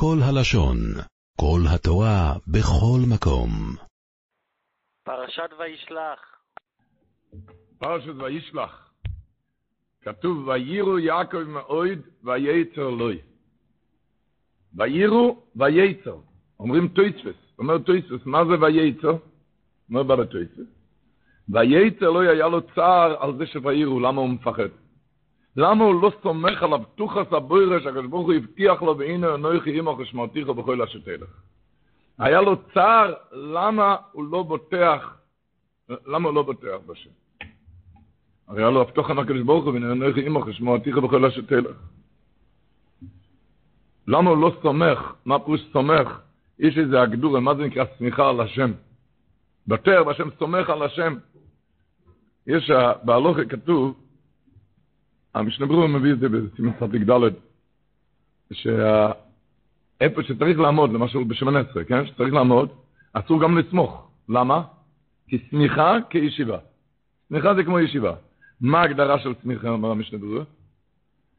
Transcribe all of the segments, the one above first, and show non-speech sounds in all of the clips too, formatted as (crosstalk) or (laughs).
כל הלשון, כל התורה, בכל מקום. פרשת וישלח. פרשת וישלח. כתוב, ויירו יעקב מאויד וייצר לוי. ויירו וייצר. אומרים טויצפס. אומר טויצפס, מה זה וייצר? אומר בא בטויצפס. וייצר לוי היה לו צער על זה שוויירו, למה הוא מפחד? למה הוא לא סומך על הבטוחס הבוירה שהקדוש ברוך הוא הבטיח לו והנה אנוכי עמך ושמרתיך בכל אשר תלך. היה לו צער למה הוא לא בוטח, למה הוא לא בוטח בשם. הרי היה לו הבטוח על הקדוש ברוך הוא והנה אנוכי עמך ושמרתיך בכל אשר תלך. למה הוא לא סומך? מה פירוש סומך? יש איזה הגדורה, מה זה נקרא סמיכה על השם? בטר בשם סומך על השם. יש, בהלוכה כתוב, המשנה ברור מביא את זה בסימן ד', שאיפה שצריך לעמוד, למשל בשמן עשרה, כן? שצריך לעמוד, אסור גם לסמוך. למה? כי סמיכה כישיבה. סמיכה זה כמו ישיבה. מה ההגדרה של סמיכה, אומר המשנה ברור?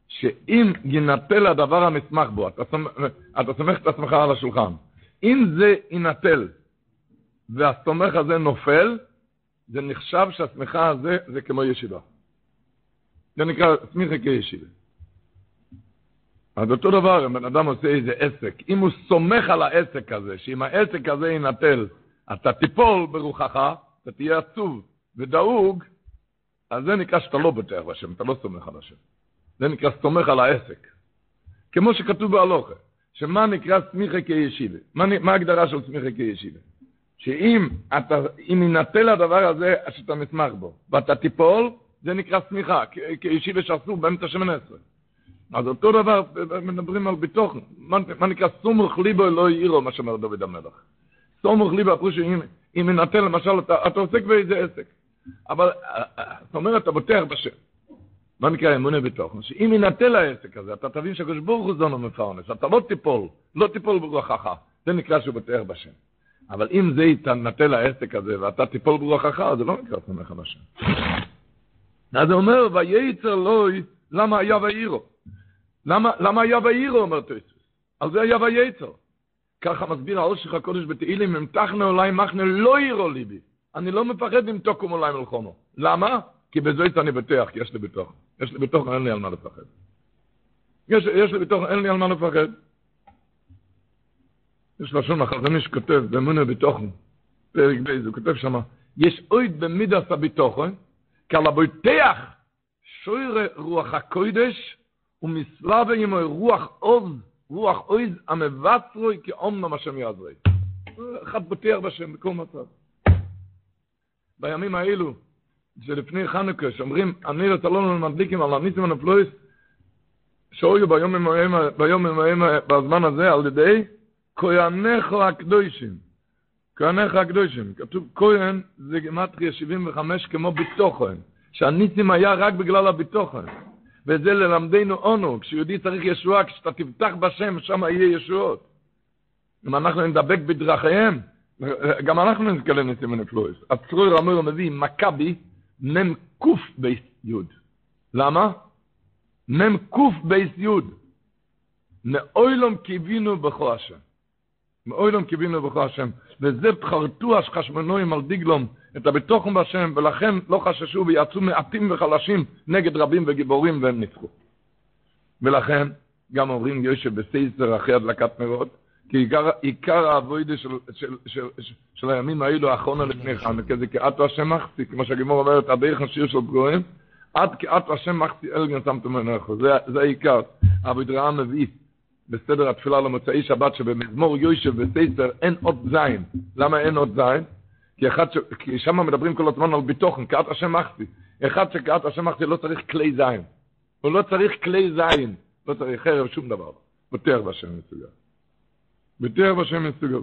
שאם ינטל הדבר המסמך בו, אתה סומך, אתה סומך את עצמך על השולחן, אם זה ינטל והסומך הזה נופל, זה נחשב שהסמיכה הזה זה כמו ישיבה. זה נקרא סמיכה כישיבה. אז אותו דבר, אם בן אדם עושה איזה עסק, אם הוא סומך על העסק הזה, שאם העסק הזה ינטל, אתה תיפול ברוחך, אתה תהיה עצוב ודאוג, אז זה נקרא שאתה לא בוטח בשם, אתה לא סומך על השם. זה נקרא סומך על העסק. כמו שכתוב בהלוכה, שמה נקרא סמיכה כישיבה? מה, מה ההגדרה של סמיכה כישיבה? שאם אתה, אם ינטל הדבר הזה שאתה מסמך בו, ואתה תיפול, זה נקרא סמיכה, כישיבה שעשו באמצע שמן עשרה. אז אותו דבר, מדברים על ביטוח, מה, נקרא סומך ליבו לא יאירו, מה שאומר דוד המלך. סומך ליבו, הפרוש אם ינטל, למשל, אתה, אתה עוסק באיזה עסק, אבל זאת אומרת, אתה בוטח בשם. מה נקרא אמונה בתוכן? שאם ינטל העסק הזה, אתה תבין שהקדוש ברוך הוא זונו מפרנס, אתה לא תיפול, לא תיפול ברוחך, זה נקרא שהוא בוטח בשם. אבל אם זה יתנטל העסק הזה, ואתה תיפול ברוחך, זה לא נקרא סומך על השם. אז הוא אומר, וייצר לוי, למה היה ואירו? למה, למה היה ואירו, אומר תויסוס? על זה היה וייצר. ככה מסביר העושך הקודש בתהילים, אם תחנה אולי מחנה לא אירו ליבי. אני לא מפחד אם תוקום אולי מלחומו. למה? כי בזוית אני בטוח, כי יש לי בתוך. יש לי בתוך, אין לי על מה לפחד. יש, יש לי בתוך, אין לי על מה לפחד. יש לשון החזון איש כותב, באמונה בתוכן, פרק ב', הוא כותב שם, יש אויד במידס הביטוחן, הבויתח שוירה רוח הקוידש, ומסלבה עמו רוח עוז, רוח עוז המבצרוי כאומנם השם יעזרי. אחד בוטח בשם בכל מצב. בימים האלו, שלפני חנוכה, שאומרים, אני לצלון מדליקים על הניסים הנפלויס, שאויו ביום ממהם, ביום בזמן הזה, על ידי כהניך הקדושים. כהניך הקדושים. כתוב כהן זה גמטריה 75 כמו ביטוחן. שהניסים היה רק בגלל הביטוחן. וזה ללמדנו אונו, כשיהודי צריך ישועה, כשאתה תבטח בשם, שם יהיה ישועות. אם אנחנו נדבק בדרכיהם, גם אנחנו נתקלל ניסים ונפלויס. הצרור המור מביא מכבי מ"ם כף בייס יוד. למה? מ"ם כף בייס יוד. מעולם קיווינו בך השם. מעולם קיווינו בך השם. וזה חרטו החשמונאים על דגלם את בטחונם בהשם, ולכן לא חששו ויצאו מעטים וחלשים נגד רבים וגיבורים והם ניצחו. ולכן גם אומרים יושב בסייסר אחרי הדלקת נרות, כי עיקר, עיקר העבודה של, של, של, של, של הימים האלו, האחרונה לפני חנוכה, זה כאתו השם מחצי, כמו שהגימור אומרת, הדרך השיר של פגועים, עד כאתו השם מחצי אלגן שמתם מנכו, זה, זה העיקר. אבו דרעם מביא בסדר התפילה למוצאי שבת, שבמזמור יושב בסייסר אין עוד זין. למה אין עוד זין? כי, ש... כי שם מדברים כל הזמן על ביטוחן, כעת השם מחצי. אחד שכעת השם מחצי לא צריך כלי זין. הוא לא צריך כלי זין. לא צריך חרב, שום דבר. בטח בשם מסוגל. בטח בשם מסוגל.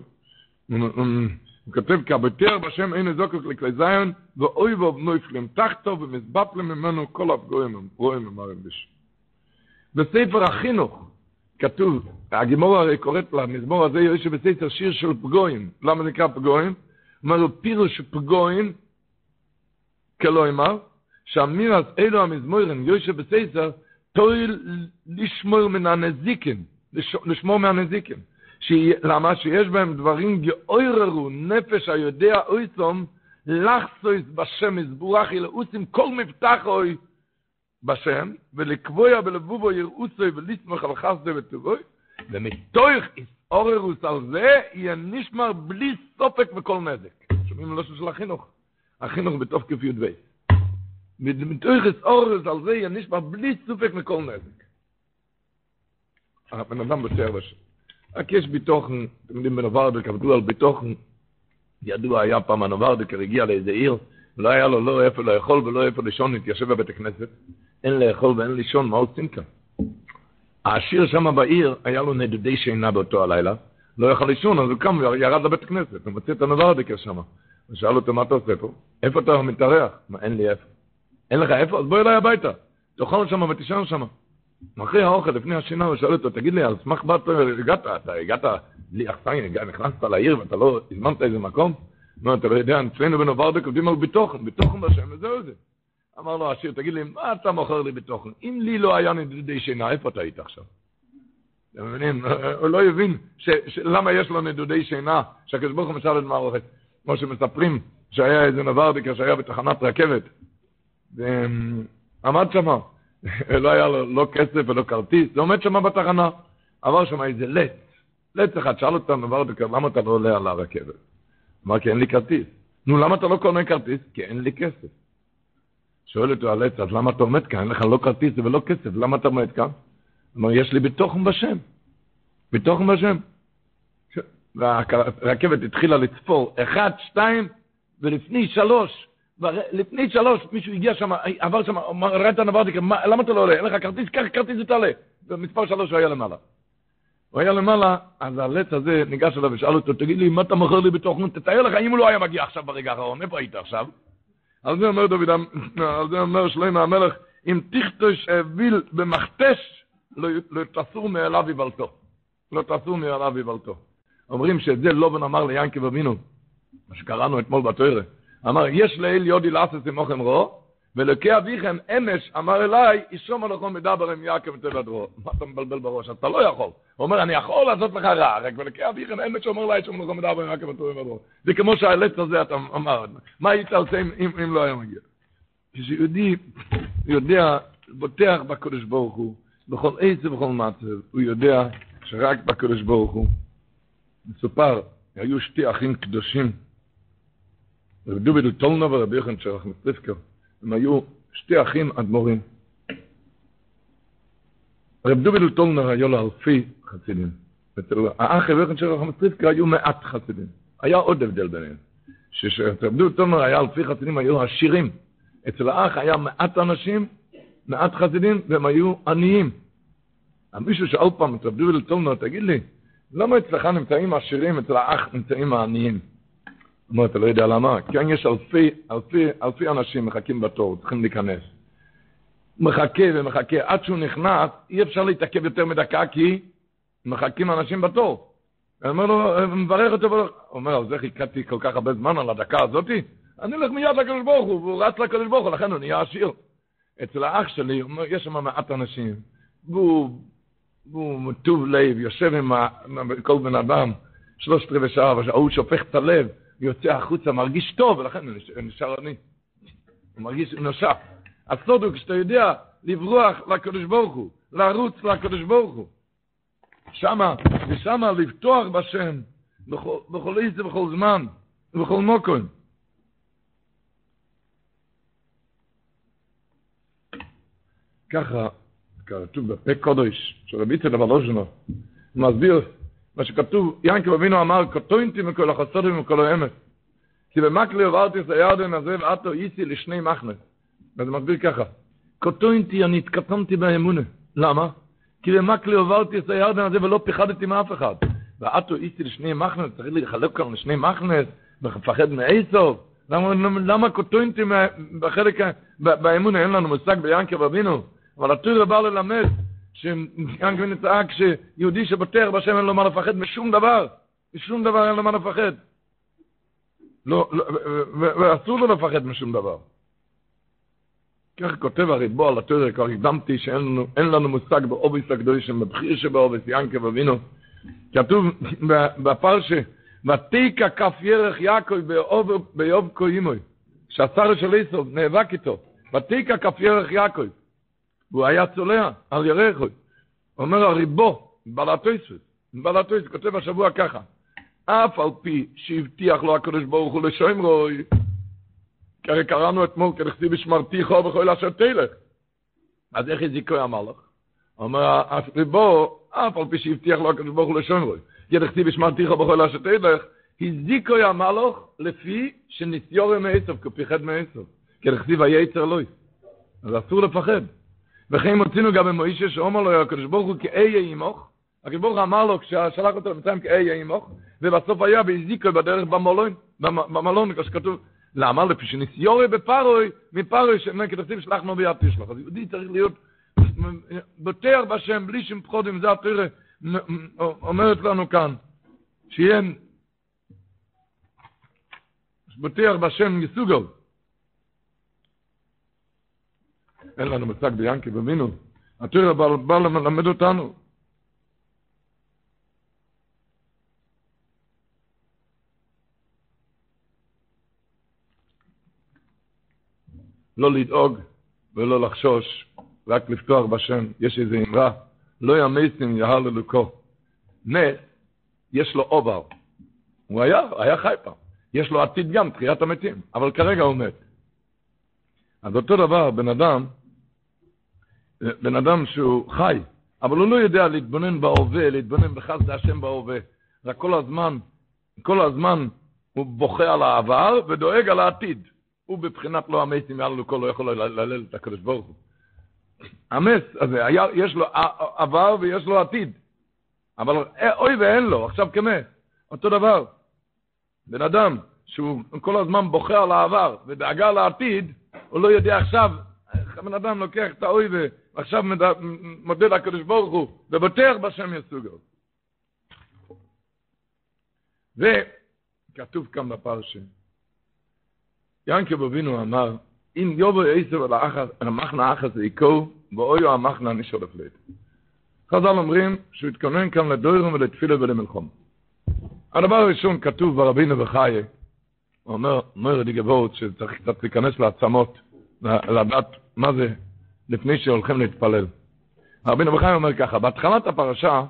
הוא כותב כי הבטח בשם אין זוקף לכלי זין, ואוי ואוב נויפלים תחתו ומזבטלים ממנו כל הפגועים, רואים אמרים בשם. בספר החינוך כתוב, הגימור הרי קוראת לה, מזמור הזה יש בספר שיר של פגויים. למה נקרא פגויים? אומר לו פירוש פגויים, כלא אמר, שאמיר אז אלו המזמורים, יושב בסייסר, תויל לשמור מן הנזיקים, לשמור מן הנזיקים. למה? שיש בהם דברים גאוררו נפש היודע אויסום, לחסויס בשם מזבורך אלא אוסים כל מבטח אוי, בשם, ולקבוע בלבובו יראוסוי ולסמוך על חסדו וטובוי, ומתוך איסאוררוס על זה, יהיה נשמר בלי סופק וכל נזק. שומעים לא של החינוך. החינוך בתוך כ"י"ב. מתוך איסאוררוס על זה, יהיה נשמר בלי סופק וכל נזק. הבן אדם בתאר בשם. רק יש ביטוחן, אתם יודעים, בנוברדק עבדו על ביטוחן, ידוע היה פעם הנוברדקר הגיע לאיזה עיר, לא היה לו לא איפה לאכול ולא איפה לישון, התיישב בבית הכנסת, אין לאכול ואין לישון, מה עושים כאן? העשיר שם בעיר, היה לו נדודי שינה באותו הלילה, לא יכל לישון, אז הוא קם וירד לבית הכנסת, הוא מצא את הנוברדקר שם. הוא שאל אותו, מה אתה עושה פה? איפה אתה מתארח? מה, אין לי איפה. אין לך איפה? אז בוא אליי הביתה. תאכל שם ותישן שם. אחרי האוכל, לפני השינה, הוא שואל אותו, תגיד לי, על סמך מה אתה הגעת? אתה הגעת בלי אכסניה, נכנסת לעיר ואתה לא הזמנת איזה מקום? נו, אתה לא יודע, אצלנו בנוברדק עובדים על ביטוחן, ביטוחן בשם, וזהו זה. אמר לו העשיר, תגיד לי, מה אתה מוכר לי ביטוחן? אם לי לא היה נדודי שינה, איפה אתה היית עכשיו? אתם מבינים? הוא לא הבין למה יש לו נדודי שינה, שהקדוש ברוך הוא משל את מערכת. כמו שמספרים שהיה איזה נוברדיקר שהיה בתחנת רכבת, ועמד שמה, (laughs) לא היה לו לא כסף ולא כרטיס, הוא עומד שמה בתחנה, עבר שמה איזה לץ, לץ אחד, שאל אותו נוברדיקר, למה אתה לא עולה על הרכבת? אמר, כי אין לי כרטיס. נו, למה אתה לא קונה כרטיס? כי אין לי כסף. שואל אותו הלץ, אז למה אתה עומד כאן? אין לך לא כרטיס ולא כסף, למה אתה עומד כאן? אמר, יש לי ביטוחן בשם. ביטוחן בשם. והרכבת התחילה לצפור, אחד, שתיים, ולפני שלוש, לפני שלוש, מישהו הגיע שם, עבר שם, אמר, את "מה, למה אתה לא עולה? אין לך כרטיס? קח כרטיס ותעלה. במספר שלוש הוא היה למעלה. הוא היה למעלה, אז הלץ הזה ניגש אליו ושאל אותו, תגיד לי, מה אתה מוכר לי בתוכן? תתאר לך אם הוא לא היה מגיע עכשיו ברגע האחרון, איפה היית עכשיו? על זה אומר דוד, על זה אומר שלמה המלך, אם תכתוש אוויל במכתש, לא, תסור מאליו יבלתו. לא תסור מאליו יבלתו. אומרים שאת זה לובן אמר ליענקב אבינו, מה שקראנו אתמול בתוירה. אמר, יש לאל יודי לעשות עמוכם רו, ולוקי אביכם אמש אמר אליי, אישום הלכו מדבר עם יעקב תבדרו. מה אתה מבלבל בראש? אתה לא יכול. הוא אומר, אני יכול לעשות לך רע, רק ולוקי אביכם אמש אומר אליי, אישום הלכו מדבר עם יעקב תבדרו. זה כמו שהעלץ הזה אתה אמר, מה היית עושה אם, אם, אם לא היה מגיע? כשיהודי יודע, בוטח בקדוש ברוך הוא, בכל עץ ובכל מצב, הוא יודע שרק בקדוש ברוך הוא. מסופר, היו שתי אחים קדושים, רבי דובידל טולנו ורבי יוחנן שרח מצליפקר, הם היו שתי אחים אדמו"רים. רבי דובידל טולנו היו לו אלפי חסידים. אצל האח רבי יוחנן שרח מצליפקר היו מעט חסידים. היה עוד הבדל ביניהם. שרבי דובידל טולנו היה אלפי חסידים, היו עשירים. אצל האח היה מעט אנשים, מעט חסידים, והם היו עניים. מישהו שאל פעם את רבי דובידל טולנו, תגיד לי, למה אצלך נמצאים העשירים, אצל האח נמצאים העניים? הוא אומר, אתה לא יודע למה? כאן יש אלפי, אלפי, אלפי אנשים מחכים בתור, צריכים להיכנס. מחכה ומחכה, עד שהוא נכנס, אי אפשר להתעכב יותר מדקה, כי מחכים אנשים בתור. אני אומר לו, מברך אותו, הוא אומר, על זה חיכיתי כל כך הרבה זמן, על הדקה הזאתי? אני הולך מיד לקדוש ברוך הוא, והוא רץ לקדוש ברוך הוא, לכן הוא נהיה עשיר. אצל האח שלי, הוא אומר, יש שם מעט אנשים, והוא והוא טוב לב, יושב עם כל בן אדם, שלושת רבעי שעה, והוא שופך את הלב, יוצא החוצה, מרגיש טוב, ולכן הוא נשאר, עני. הוא מרגיש נושע. הסוד הוא כשאתה יודע לברוח לקדוש ברוך הוא, לרוץ לקדוש ברוך הוא. שמה, ושמה לבטוח בשם, בכל, בכל עץ ובכל זמן, ובכל מוקון. ככה כתוב בפה קודש, צדק בלושנו, הוא מסביר מה שכתוב, ינקב אבינו אמר, קטוינתי מכל החסודים ומכל האמת. כי במקלי עברתי את הירדן הזה ועתו איסי לשני מחנה. וזה מסביר ככה, קטוינתי, אני התקטנתי באמונה. למה? כי במקלי עברתי את הירדן הזה ולא פיחדתי מאף אחד. ועתו איסי לשני מחנה, צריך לחלק כאן לשני מחנה, ומפחד מעשוב. למה, למה קטוינתי בחלק, באמונה, אין לנו מושג ביענקב אבינו. אבל התורה בא ללמד שיענקב נצעק שיהודי שבוטח בשם אין לו מה לפחד משום דבר, משום דבר אין לו מה לפחד. לא, לא, ואסור לו לפחד משום דבר. כך כותב הריבו על התורה, כבר הקדמתי שאין לנו, מושג באובס הקדושים, בבחיר שבאובס, ינקב אבינו. כתוב בפרשה, ותיקה כף ירך יעקב באוב- קוימוי, שהשר של איסוב נאבק איתו, ותיקה כף ירך יעקב, והוא היה צולע על ירחו. אומר הריבו, בלטויסוס, בלטויסוס, כותב השבוע ככה, אף על פי שהבטיח לו הקדוש ברוך הוא לשוים רוי, כי הרי קראנו אתמול, כדכתיב בשמרתיך ובכל אשר תלך. אז איך הזיקו המלך? אומר הריבו, אף על פי שהבטיח לו הקדוש ברוך הוא לשוים רוי, כדכתיב בשמרתיך ובכל אשר תלך, הזיקו המלך לפי שניסיורם מעשב, כי הוא פיחד מעשב. כדכתיב היצר לוי. אז אסור לפחד. וכן מוצאינו גם במוישה שאומר לו הקדוש ברוך הוא כאיה עמוך, הקדוש ברוך אמר לו כששלח אותו למצרים כאיה עמוך, ובסוף היה והזיקו בדרך במלון, במ- במלון, כמו שכתוב, למה? לפי שניסיורי בפרוי, מפרוי שכתוב שלחנו ביד תשלח. אז יהודי צריך להיות בוטח בשם, בלי שום פחודים, זה התורה אומרת לנו כאן, שיהיה בוטח בשם יסוגל. אין לנו מושג ביאנקי במינו. התורה בא, בא ללמד אותנו. לא לדאוג ולא לחשוש, רק לפתוח בשם. יש איזו אמרה, לא ימייסים יהר ללוקו. נס, יש לו עובר. הוא היה, היה חי פעם. יש לו עתיד גם, תחיית המתים, אבל כרגע הוא מת. אז אותו דבר, בן אדם, בן אדם שהוא חי, אבל הוא לא יודע להתבונן בהווה, להתבונן בחסד השם בהווה. רק כל הזמן, כל הזמן הוא בוכה על העבר ודואג על העתיד. הוא בבחינת לא המתים מעל לכל לא יכול להלל את הקדוש ברוך הוא. המס הזה, היה, יש לו עבר ויש לו עתיד. אבל אוי ואין לו, עכשיו כמת. אותו דבר. בן אדם שהוא כל הזמן בוכה על העבר ודאגה לעתיד, הוא לא יודע עכשיו, הבן אדם לוקח את האוי ועכשיו מודה לקדוש ברוך הוא ובוטח בשם יסוגו. וכתוב כאן בפרשה, ינקב אבינו אמר, אם יובו עשר על המחנה האחס עיקו, ואויו המחנה נשאר לפלט. חז"ל אומרים שהוא התכונן כאן לדוירים ולתפילה ולמלחום. הדבר הראשון כתוב ברבינו בחיי, הוא אומר, אומר די גבורת שצריך קצת להיכנס לעצמות, לדעת מה זה לפני שהולכים להתפלל. רבינו בחיי אומר ככה, בהתחלת הפרשה,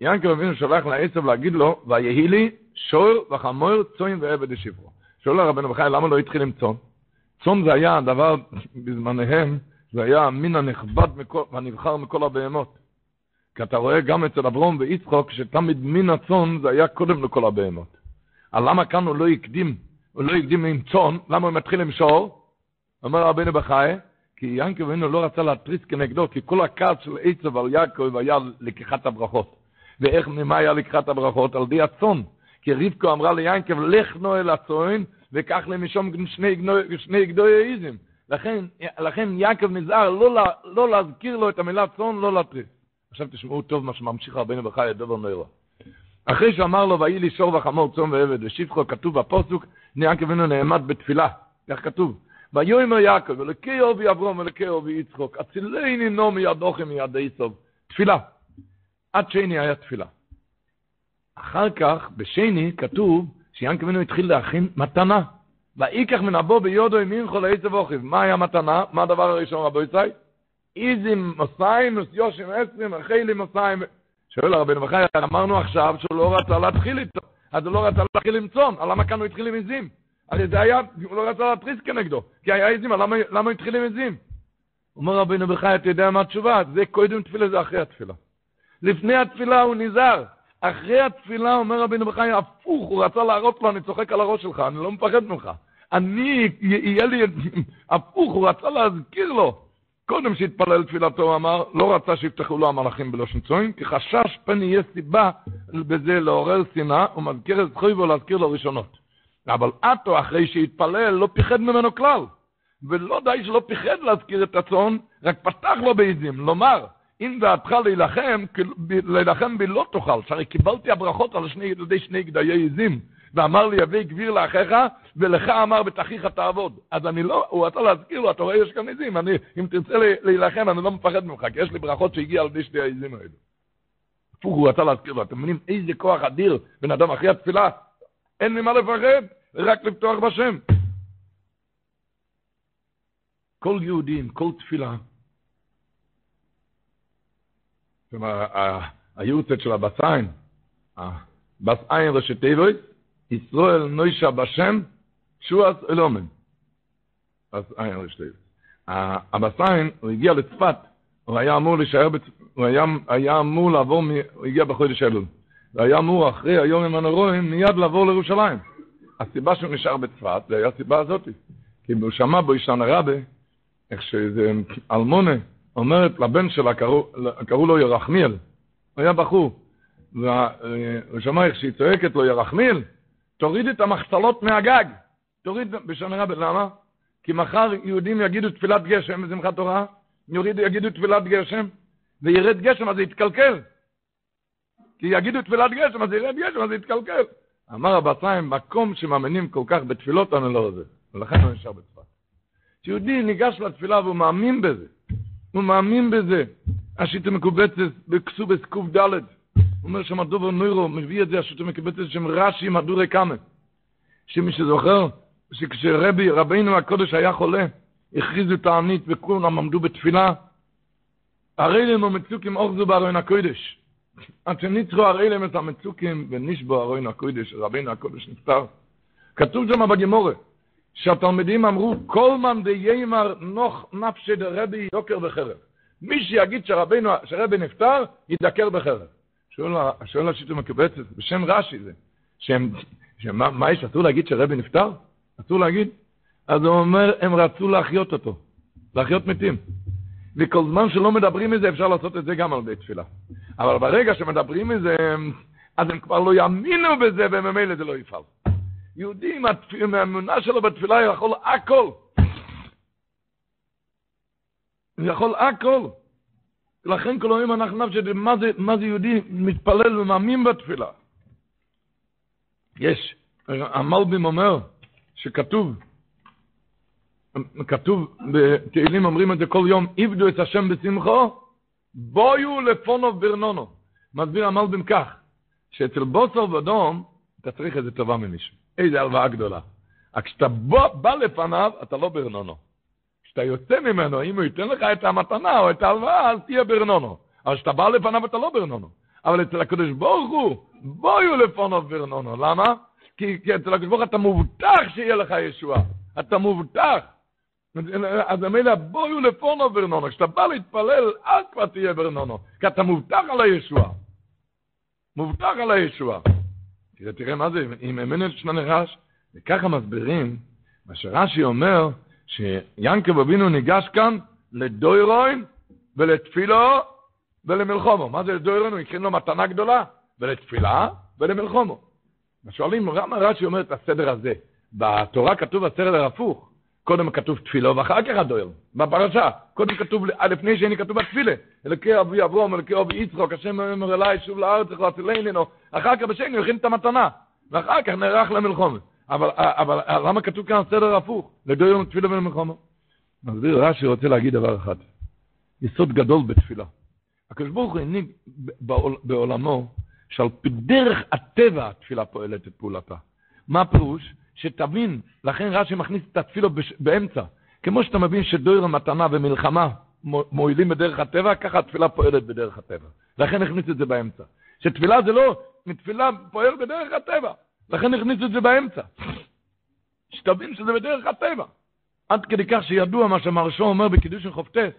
ינקל אבינו שולח לעשב להגיד לו, ויהי לי שור וחמור צוין ועבד ישברו. שואל הרבנו בחיי, למה לא התחיל עם צאן? צאן זה היה הדבר, בזמניהם, זה היה המין הנכבד מכל, והנבחר מכל הבהמות. כי אתה רואה גם אצל אברום ויצחוק, שתמיד מין הצאן זה היה קודם לכל הבהמות. אבל למה כאן הוא לא הקדים, הוא לא הקדים עם צאן, למה הוא מתחיל עם שור? אומר רבינו בחיי, כי ינקב אבינו לא רצה להתריס כנגדו, כי כל הכעס של עצב על יעקב היה לקיחת הברכות. ואיך, ממה היה לקיחת הברכות? על ידי הצאן. כי רבקו אמרה ליינקב, לך נו אל הצאן, וקח לי משום שני, שני גדוי העיזים. לכן, לכן יעקב נזהר לא, לא להזכיר לו את המילה צאן, לא להתריס. עכשיו תשמעו טוב מה שממשיך רבינו בחיי, דבר נוירו. אחרי שאמר לו, ויהי לי שור וחמור צאן ועבד ושפחו, כתוב בפוסוק, יעקב אבינו נעמד בתפילה. כך כתוב. ויאמר יעקב, אלוקי אובי אברום, אלוקי אובי יצחוק, הצילני נו מידוכם מידי סוב. תפילה. עד שני היה תפילה. אחר כך, בשני, כתוב שיענקב אבינו התחיל להכין מתנה. ויקח מן הבו ביודו ימין חול עצב אוכיב. מה היה מתנה? מה הדבר הראשון, רבו יצאי? איזים מוסיים, יושים עשרים, אכילים מוסיים. שואל הרבנו בחיי, אמרנו עכשיו שהוא לא רצה להתחיל איתו. אז הוא לא רצה להתחיל עם צאן, למה כאן הוא התחיל עם עזים? הרי זה היה, הוא לא רצה להתריס כנגדו, כי היה עזים, למה, למה התחיל עם עזים? אומר רבינו בחיי, אתה יודע מה התשובה? זה קודם תפילה, זה אחרי התפילה. לפני התפילה הוא נזהר. אחרי התפילה אומר רבינו בחיי, הפוך, הוא רצה להראות לו, אני צוחק על הראש שלך, אני לא מפחד ממך. אני, יהיה לי, (laughs) הפוך, הוא רצה להזכיר לו. קודם שהתפלל תפילתו, אמר, לא רצה שיפתחו לו המלאכים בלושן צוין, כי חשש פן יהיה סיבה בזה לעורר שנאה, ומזכיר את חויבו להזכיר לו ראשונות. אבל עטו, אחרי שהתפלל, לא פיחד ממנו כלל. ולא די שלא פיחד להזכיר את הצאן, רק פתח לו בעזים, לומר, אם דעתך להילחם, להילחם בי לא תאכל, שהרי קיבלתי הברכות על שני, ידי שני גדיי עזים, ואמר לי, יביא גביר לאחיך, ולך אמר בתכיך תעבוד. אז אני לא, הוא רצה להזכיר לו, אתה רואה, יש כאן עזים, אני, אם תרצה להילחם, אני לא מפחד ממך, כי יש לי ברכות שהגיע על ידי שתי העזים האלו. הפוך, הוא רצה להזכיר לו, אתם מבינים איזה כוח אדיר, בן אדם אחרי התפילה, אין ממה לפחד, רק לפתוח בשם. כל יהודי עם כל תפילה, היורצת של הבסיין, בסיין ראשי תיבויס, ישראל נוישה בשם, שועס אלומן. בסיין ראשי תיבויס. הבסיין, הוא הגיע לצפת, הוא היה אמור להישאר, הוא היה, היה אמור לעבור, הוא הגיע בחודש אלול. והיה אמור אחרי היום עם הנרואים מיד לעבור לירושלים. הסיבה שהוא נשאר בצפת, זה היה הסיבה הזאת. כי הוא שמע בו אישן הרבה, איך שאיזה אלמונה אומרת לבן שלה, קראו, קראו לו ירחמיאל, הוא היה בחור, והוא שמע איך שהיא צועקת לו, ירחמיאל, תוריד את המחצלות מהגג, תוריד בשון רבי, למה? כי מחר יהודים יגידו תפילת גשם בשמחת תורה, יגידו תפילת גשם, וירד גשם אז זה יתקלקל. כי יגידו תפילת גשם אז ירד גשם אז יתקלקל. אמר רב חיים, מקום שמאמינים כל כך בתפילות אני לא רוצה, ולכן הוא נשאר בצפת. כשיהודי ניגש לתפילה והוא מאמין בזה, הוא מאמין בזה. השיטה מקובצת בכסובס קד, אומר שם דובר נוירו, מביא את זה השיטה מקובצת שם רש"י מדורי קאמה. שמי שזוכר, שכשרבי, רבינו הקודש היה חולה, הכריזו תענית וכולם עמדו בתפילה, הרי להם המצוקים אוחזו בארון הקודש. עד שניצחו הרי להם את המצוקים ונשבו ארון הקודש, רבינו הקודש נפטר. כתוב שם בגמורה, שהתלמידים אמרו, כל מאן דיימר נוח נפשי דרבי דוקר בחרב. מי שיגיד שרבינו, שרבי נפטר, ידקר בחרב. שואל, שואל השיטה מקבצת, בשם רש"י זה, שהם, שמה, מה יש, אסור להגיד שרבי נפטר? אסור להגיד? אז הוא אומר, הם רצו להחיות אותו, להחיות מתים. וכל זמן שלא מדברים מזה, אפשר לעשות את זה גם על בית תפילה. אבל ברגע שמדברים מזה, אז הם כבר לא יאמינו בזה, וממילא זה לא יפעל. יהודי עם האמונה שלו בתפילה יכול הכל. הוא יכול הכל. לכן כל היום אנחנו נפשט, מה זה, מה זה יהודי מתפלל ומאמין בתפילה. יש, המלבים אומר שכתוב, כתוב בתהילים אומרים את זה כל יום, עבדו את השם בשמחו, בויו לפונו ברנונו. מסביר המלבים כך, שאצל בוסר ואדום אתה צריך איזה טובה ממישהו. איזה הלוואה גדולה. רק כשאתה בא, בא לפניו, אתה לא ברנונו. כשאתה יוצא ממנו, אם הוא ייתן לך את המתנה או את ההלוואה, אז תהיה ברנונו. אבל כשאתה בא לפניו, אתה לא ברנונו. אבל אצל הקדוש ברוך הוא, בואו לפניו ברנונו. למה? כי, כי אצל הקדוש ברוך אתה מובטח שיהיה לך ישועה. אתה מובטח. אז ממילא בואו לפונו ברנונו. כשאתה בא להתפלל, אז כבר תהיה ברנונו. כי אתה מובטח על הישועה. מובטח על הישועה. תראה, תראה מה זה, אם אמנת שנה נחש, וככה מסבירים, מה שרש"י אומר, שיענקב אבינו ניגש כאן לדוירוין ולתפילו ולמלחומו. מה זה לדוירוין? הוא הקרין לו מתנה גדולה, ולתפילה ולמלחומו. שואלים, למה רש"י אומר את הסדר הזה? בתורה כתוב הסדר הפוך. קודם כתוב תפילו ואחר כך הדויר, בפרשה. קודם כתוב, לפני שני כתוב התפילה. אלוקי אבי אברום, אלוקי אבי יצחוק, השם אומר אליי, שוב לארץ, יכול להצילנו. אחר כך בשני הכין את המתנה. ואחר כך נערך למלחומה. אבל, אבל למה כתוב כאן סדר הפוך? לדויר תפילה ולמלחומה. מסביר רש"י רוצה להגיד דבר אחד. יסוד גדול בתפילה. הקדוש ברוך הוא הנהיג בעולמו שעל פי דרך הטבע התפילה פועלת את פעולתה. מה הפירוש? שתבין, לכן רש"י מכניס את התפילו באמצע. כמו שאתה מבין שדויר המתנה ומלחמה מועילים בדרך הטבע, ככה התפילה פועלת בדרך הטבע. לכן הכניס את זה באמצע. שתפילה זה לא, תפילה פועל בדרך הטבע. לכן הכניס את זה באמצע. שתבין שזה בדרך הטבע. עד כדי כך שידוע מה שמרשו אומר בקידוש חופטס.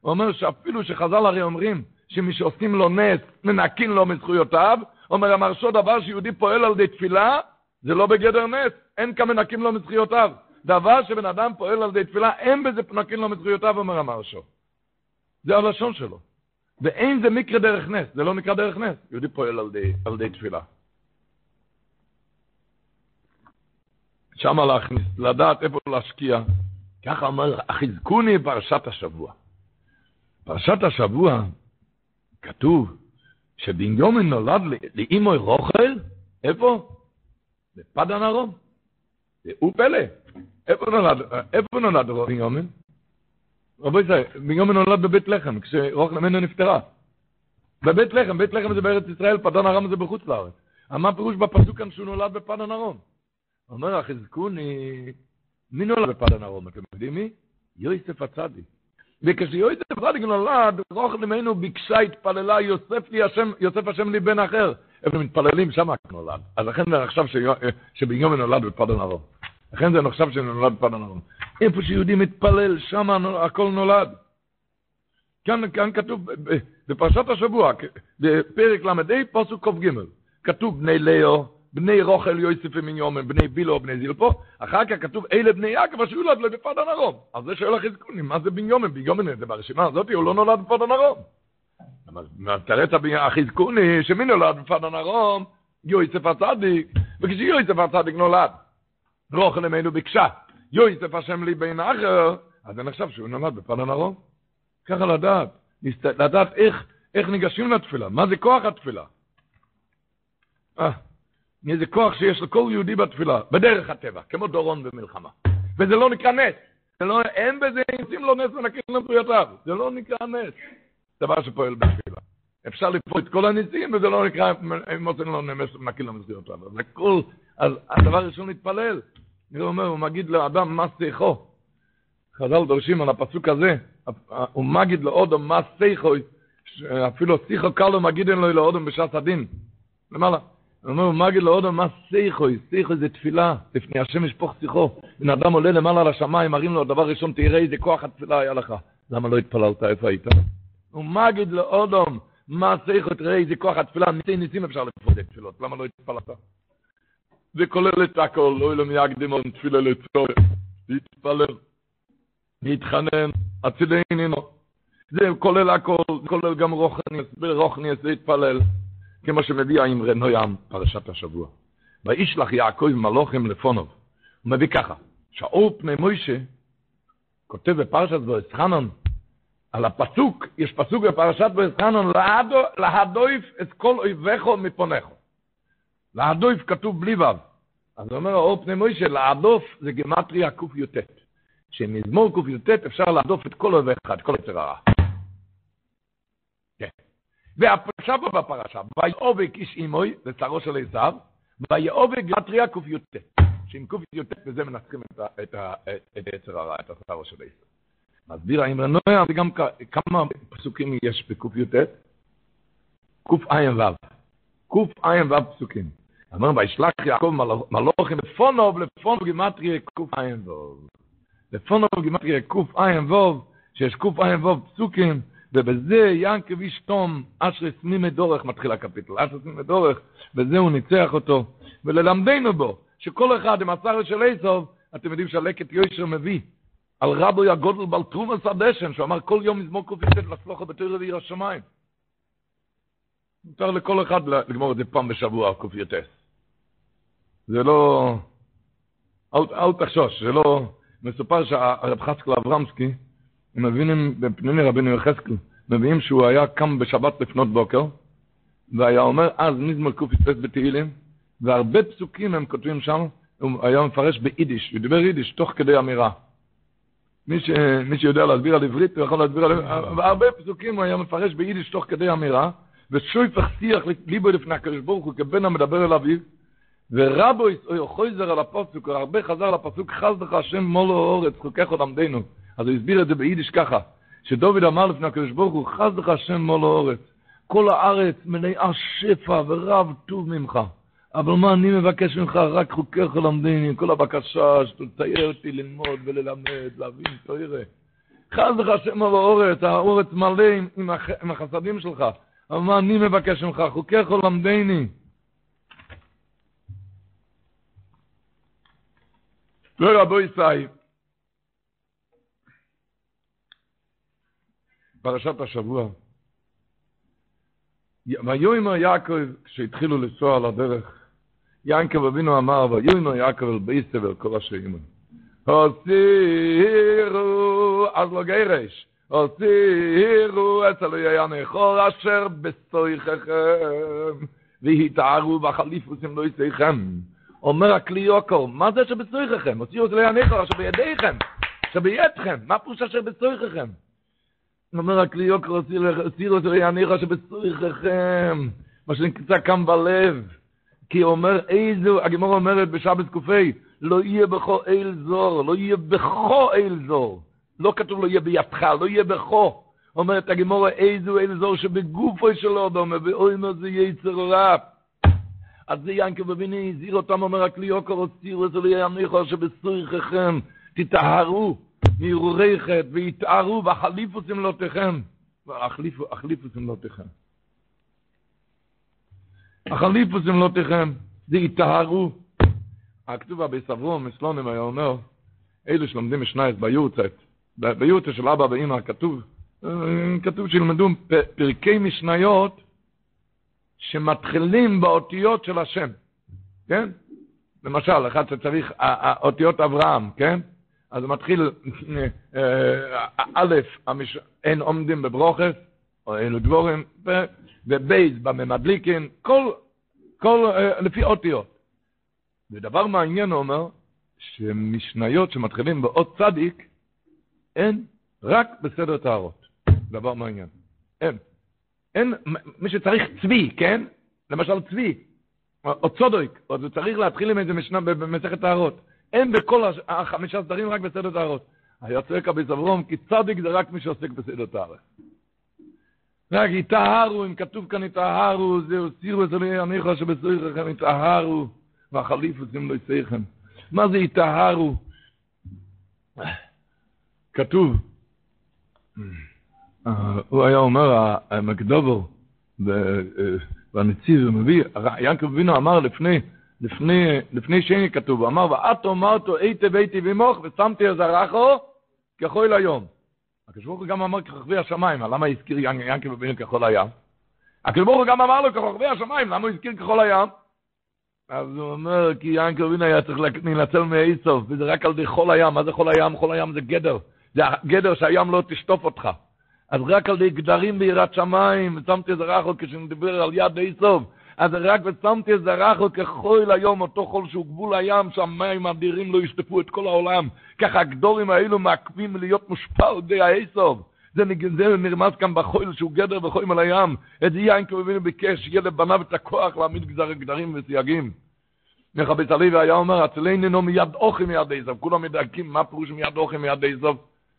הוא אומר שאפילו שחז"ל הרי אומרים שמי שעושים לו נס, מנקין לו מזכויותיו, אומר המרשו דבר שיהודי פועל על ידי תפילה, זה לא בגדר נס, אין כמנקים לו מזכויותיו. דבר שבן אדם פועל על ידי תפילה, אין בזה פנקים לו מזכויותיו, אומר המרשו. זה הלשון שלו. ואין זה מקרה דרך נס, זה לא נקרא דרך נס, יהודי פועל על ידי, תפילה. שמה להכניס, לדעת איפה להשקיע. ככה אומר, החזקוני פרשת השבוע. פרשת השבוע, כתוב שבנימין נולד לאימוי רוכל, איפה? בפדן ארום. הוא פלא. איפה נולד, איפה נולד בנימין? רבו ישראל, בנימין נולד בבית לחם, כשרוח למנו נפטרה. בבית לחם, בית לחם זה בארץ ישראל, פדן ארום זה בחוץ לארץ. מה פירוש בפסוק כאן שהוא נולד בפדן ארום? אומר החזקוני, מי נולד בפדן ארום? אתם יודעים מי? יוסף הצדיק. וכשיוסף הצדיק נולד, רוח למנו ביקשה, התפללה, יוסף לי השם, יוסף השם לי בן אחר. איפה מתפללים, שם נולד. אז לכן זה נחשב שבנימין נולד בפדן ארום. לכן זה נחשב שנולד בפדן ארום. איפה שיהודי מתפלל, שם הכל נולד. כאן, כאן כתוב, בפרשת השבוע, בפרק ל"ה, פסוק ק"ג, כתוב בני לאו, בני רוכל יוסף ומיניומן, בני בילו, בני זילפו, אחר כך כתוב אלה בני יעקב אשר יולד לו בפדן ארום. אז זה שואל החזקונים, מה זה בניומן? בניומן זה ברשימה הזאת, הוא לא נולד בפדן ארום. את החזקוני, שמי נולד בפדן ארום? יוסף הצדיק, וכשיוסף הצדיק נולד, רוכל אמנו ביקשה, יוסף השם לי בן אחר, אז זה נחשב שהוא נולד בפדן ארום. ככה לדעת, לדעת איך, איך ניגשים לתפילה, מה זה כוח התפילה. אה. איזה כוח שיש לכל יהודי בתפילה, בדרך הטבע, כמו דורון במלחמה. וזה לא נקרא נס. זה לא, אין בזה, עושים לו נס ונקיר לזכויותיו. זה לא נקרא נס. דבר שפועל בתפילה. אפשר לפעול את כל הניסים, וזה לא נקרא, אם עושים לו נס ונקיר לזכויותיו. זה כל, אז הדבר הראשון להתפלל. אני אומר, הוא מגיד לאדם מה שיחו. חז"ל דורשים על הפסוק הזה, הוא מגיד לאודם מה שיחו, אפילו שיחו קל לו מגידן לו לאודם בשעת הדין. למעלה. הוא אומר, מגיד לאודו, מה שיחוי? שיחוי זה תפילה, לפני השם ישפוך שיחו. בן אדם עולה למעלה לשמיים, מראים לו, דבר ראשון, תראה איזה כוח התפילה היה לך. למה לא התפללת? איפה היית? הוא מגיד לאודום, מה שיחוי? תראה איזה כוח התפילה. ניסי ניסים אפשר לפעול את תפילות, למה לא התפללת? זה כולל את הכל, לא ילום יקדים עוד תפילה לצורך. להתפלל, להתחנן, הצידנינו. זה כולל הכל, זה כולל גם רוחני, רוחני, זה להתפלל. כמו שמביא האמרי נוים, פרשת השבוע. וישלח יעקב מלוכים לפונוב. הוא מביא ככה, שאול פני מוישה, כותב בפרשת בואסחנון, על הפסוק, יש פסוק בפרשת בואסחנון, להדויף את כל אויביכו מפונכו. להדויף כתוב בלי וו. אז אומר, האור פני מוישה, להדוף זה גמטריה קי"ט. שמזמור קי"ט אפשר להדוף את כל אויביך, את כל יצר הרע. והפרשה בפרשה, ויעובק איש אימוי, זה צרו של עשיו, ויעובק גטריה קי"ט, שעם קי"ט בזה מנצחים את היצר הרע, את הצרו של עשיו. מסביר האמר נויה, וגם כמה פסוקים יש בקי"ט? קע"ו. קע"ו פסוקים. אמר, וישלח יעקב מלוכים לפונוב, לפונוב גימטריה קע"ו. לפונוב גימטריה קע"ו, שיש קע"ו פסוקים, ובזה ינקב איש תום, מימי דורך, מתחיל הקפיטל, אשרס מימי דורך, וזה הוא ניצח אותו, וללמדנו בו, שכל אחד עם הצער של איסוב, אתם יודעים שהלקט יושר מביא, על רבו יגודל בל תרומס הדשן, שהוא אמר כל יום מזמור קופיסט לסלוחו בתור רבי השמיים. מותר לכל אחד לגמור את זה פעם בשבוע, קופייטס. זה לא... אל, אל תחשוש, זה לא... מסופר שהרב חסקל אברמסקי, הם מבינים בפנימי רבינו יחזקאל, מביאים שהוא היה קם בשבת לפנות בוקר, והיה אומר אז מזמור ק"ט בתהילים, והרבה פסוקים הם כותבים שם, הוא היה מפרש ביידיש, הוא דיבר יידיש תוך כדי אמירה. מי, ש, מי שיודע להסביר על עברית, הוא יכול להסביר על... והרבה פסוקים הוא היה מפרש ביידיש תוך כדי אמירה, ושויפך שיח ליבו לפני הקדוש ברוך הוא כבן המדבר אל אביו, ורבו חוזר על הפסוק, הרבה חזר על הפסוק, חז לך השם מולו אורץ, חוקך עוד עמדנו. אז הוא הסביר את זה ביידיש ככה, שדוד אמר לפני הקדוש ברוך הוא, חז לך השם מול האורץ, כל הארץ מלאה שפע ורב טוב ממך. אבל מה אני מבקש ממך? רק חוקיך למדני, כל הבקשה שתצייר אותי ללמוד וללמד, להבין, תראה. לך השם מול האורץ, האורץ מלא עם, עם, הח, עם החסדים שלך. אבל מה אני מבקש ממך? חוקיך למדני. לא רבו ישראל. פרשת השבוע. ויאמר יעקב, כשהתחילו לנסוע על ינקב אבינו אמר, ויהינו יעקב אל בייסה ואל כל אשר ימון. הוצירו, אז לא גרש, הוצירו את אלוהי הנכור אשר בסויככם, והתארו בחליפוסים לא יסיכם. אומר הכלי יוקו, מה זה שבסויככם? הוצירו את אלוהי הנכור אשר בידיכם, שבידכם, מה פירוש אשר בסויככם? אומר הכלי יוקו, הוצירו את אלוהי הנכור אשר בסויככם, מה שנמצא כאן בלב. כי אומר איזו, הגמור אומרת בשבת קופי, לא יהיה בכו אל זור, לא יהיה בכו אל זור. לא כתוב לא יהיה בידך, לא יהיה בכו. אומרת הגמור איזו אל זור שבגופו של אודום, ואוי מה זה יצר רע. אז זה ינקה בביני, הזהיר אותם, אומר הכלי יוקר, הוציאו את זה ליניחו שבסוריככם, תטהרו מהרהורי חטא, ויתארו, והחליפו סמלותיכם. החליפו סמלותיכם. החליפו סמלותיכם, זה יטהרו. הכתוב בסברום, מסלונים היה אומר, אלו שלומדים משנייס ביורצת, ביורצת של אבא ואמא, כתוב, כתוב שילמדו פרקי משניות שמתחילים באותיות של השם, כן? למשל, אחד שצריך, אותיות אברהם, כן? אז מתחיל, א', אין עומדים בברוכס, או אלו דבורים, ובייז בממדליקין, כל, כל, לפי אותיות. ודבר מעניין אומר, שמשניות שמתחילים באות צדיק, אין רק בסדר טהרות. דבר מעניין. אין. אין, מי שצריך צבי, כן? למשל צבי, או צודויק, או זה צריך להתחיל עם איזה משנה במסכת טהרות. אין בכל החמישה סדרים רק בסדר טהרות. היה צועק אבי זברום, כי צדיק זה רק מי שעוסק בסדר טהרות. רק יטהרו, אם כתוב כאן יטהרו, זהו סירו את זה ליניחו שבצריכם יטהרו. והחליף עושים לו יצייכם. מה זה יטהרו? כתוב, הוא היה אומר, המקדובר, והנציב מביא, ינקב אבינו אמר לפני, לפני, לפני שני כתוב, אמר, ואת אומרתו היטב היטב עמוך ושמתי עזרחו ככל היום. הקדוש ברוך הוא גם אמר ככוכבי השמיים, למה הזכיר ינקב אבינו ככל הים? הקדוש ברוך הוא גם אמר לו ככוכבי השמיים, למה הוא הזכיר ככל הים? אז הוא אומר, כי ינקל אבינו היה צריך להינצל מאיסוף, וזה רק על ידי חול הים. מה זה חול הים? חול הים זה גדר. זה הגדר שהים לא תשטוף אותך. אז רק על ידי גדרים ביראת שמיים, ושמתי איזה רחוק כשנדבר על יד איסוף, אז רק ושמתי איזה רחוק כחול היום, אותו חול שהוא גבול הים, שהמים האדירים לא ישטפו את כל העולם. ככה הגדורים האלו מעכבים להיות מושפע על ידי האיסוף. זה, נרמז כאן בחול שהוא גדר וחולים על הים. את זה יין כמבינו ביקש, שיהיה לבניו את הכוח להעמיד גזר גדרים וסייגים. מחבץ הלוי היה אומר, אצלנו נו מיד אוכי מיד איזב, כולם מדייקים מה פירוש מיד אוכי מיד איזב,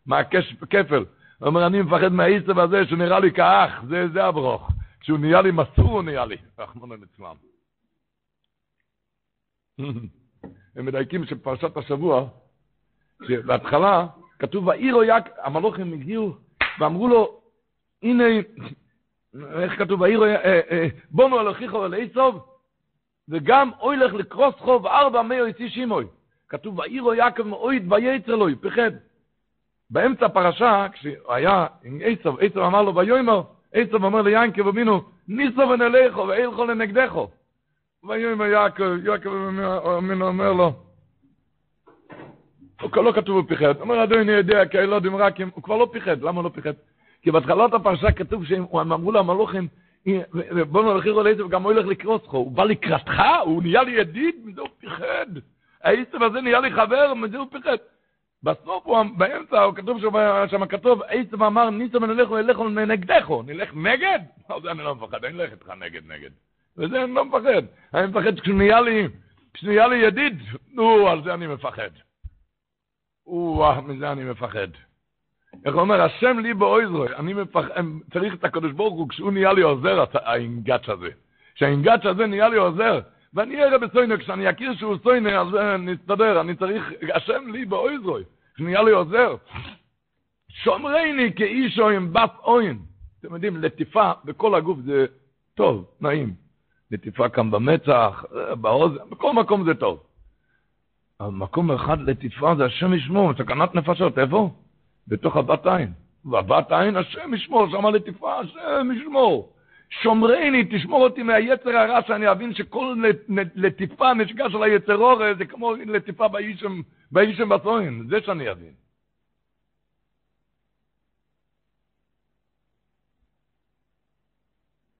מה הכפל. הוא אומר, אני מפחד מהאיסב הזה שהוא נראה לי כאח, זה, זה הברוך. כשהוא נהיה לי מסור, הוא נהיה לי. רחמנו מצלם. הם מדייקים שפרשת השבוע, שבהתחלה כתוב, ואירו יק, המלוכים הגיעו ואמרו לו, הנה, איך כתוב, ואירו, בונו על אחיכו אל איסוב, וגם אוי לך לקרוס חוב ארבע מי יציא שימוי. כתוב, ואירו יעקב מאויד וייצר לו, פחד. באמצע הפרשה, כשהוא היה עם עשב, עשב אמר לו, ויאמר, עשב אומר ליעקב אבינו, ניסו ונלכו ואילכו לנגדכו. ויאמר יעקב, יעקב אבינו אומר לו, הוא לא כתוב בפחד. אומר, אדוני יודע, כי הילודים רק הם, הוא כבר לא פיחד. למה הוא לא פיחד? כי בהתחלת הפרשה כתוב שהם אמרו למלוכים, בוא נלכיר על איזה וגם הוא ילך לך. הוא בא לקראתך? הוא נהיה לי ידיד? מזה הוא פיחד. העצב הזה נהיה לי חבר? מזה הוא פיחד. בסוף הוא, באמצע, הוא כתוב שם כתוב, עצב אמר, ניסו ונלך ונלך נגדךו. נלך נגד? על זה אני לא מפחד, אני אלך איתך נגד נגד. וזה אני לא מפחד. אני מפחד כשנהיה לי, כשנהיה לי ידיד, נו, על זה אני מפחד. או, מזה אני מפחד. איך אומר, השם לי באויזרוי, אני מפח... צריך את הקדוש ברוך הוא, כשהוא נהיה לי עוזר, האינגאץ' הזה. שהאינגאץ' הזה נהיה לי עוזר, ואני אראה בסוינה, כשאני אכיר שהוא סוינה, אז נסתדר, אני צריך, השם לי באויזרוי, שנהיה לי עוזר. שומרני כאישו עם בת אוין. אתם יודעים, לטיפה בכל הגוף זה טוב, נעים. לטיפה כאן במצח, באוזן, בכל מקום זה טוב. אבל מקום אחד לטיפה זה השם ישמור, סכנת נפשות, איפה? בתוך הבת עין. והבת עין, השם ישמור, שמה לטיפה, השם ישמור. שומרני, תשמור אותי מהיצר הרע, שאני אבין שכל לטיפה נשגה של היצר אורז, זה כמו לטיפה באישם, באישם בסוין, זה שאני אבין.